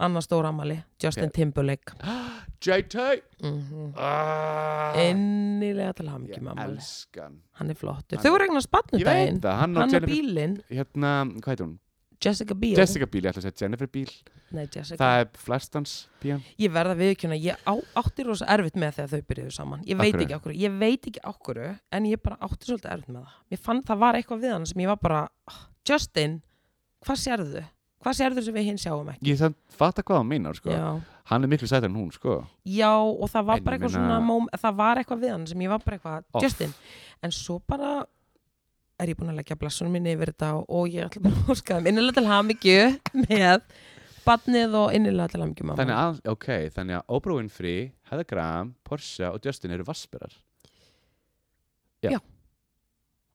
annar stóra amali Justin Ok. Timberlake JT mm ah, innilega til Ég hamingjum með amali elskan hann er flottur, Hann- þau voru eignast Ég veit batnudaginn það, hann og hann og Jennifer bílinn, Hérna, hvað heitir hún? Jessica Biel Jessica Bíl, ég ætla að segja Jennifer Bíl Nei, Jessica. Það er flestans pían ég verða viðkjöna, ég á, átti rosa erfitt með þegar þau byrjuðu saman, ég veit hverju? ekki okkur ég veit ekki okkur, en ég bara átti svolítið erfitt með það, ég fann það var eitthvað við hann sem ég var bara, "Ah, Justin hvað sérðu? Hvað sérðu sem við hinn sjáum ekki? Ég þann fatta hvað hann meinar, sko Já. Hann er miklu sætar en hún, sko Já, og það var En bara ég eitthvað meina- svona móm, það var eitthvað við hann sem ég var bara eitthvað, Off. Justin en svo bara er ég búin að leggja blassunum minni yfir þetta og ég ætla bara að óska þeim innilega til hamingju með badnið og innilega til hamingju mamma. Þannig að, ok, þannig að Oprah Winfrey, Heather Graham, Porsche og Justin eru vassberar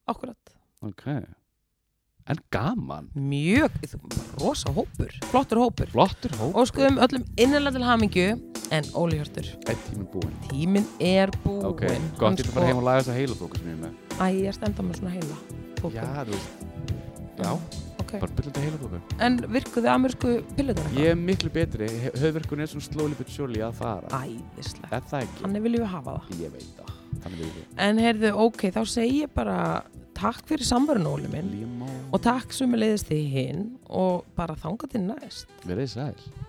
Akkurat. Ok En gaman, Mjög, rosa hópur, flottur hópur. flottur hóp Óskuðum öllum innilega til hamingju en Óli Hjörtur, Eitt tíminn búinn tíminn er búinn. Ok, gott ég ætla að fara heim og laga þess að heila fókus sem ég er með Æ, ég er stenda með svona heila. bókum. Já, þú veist Já, Ok. bara byllandi heila fóku En virkuði amerísku pillutar Ég er miklu betri, höfverkun er svona slowly but surely að fara Æðislegt. Er það ekki? Þannig viljum við hafa það. Ég veit það, En heyrðu, ok, þá segi ég bara takk fyrir samverðinu, Óli minn. Og takk sem er leiðist þig hinn og bara þanga til næst. Verðið sæl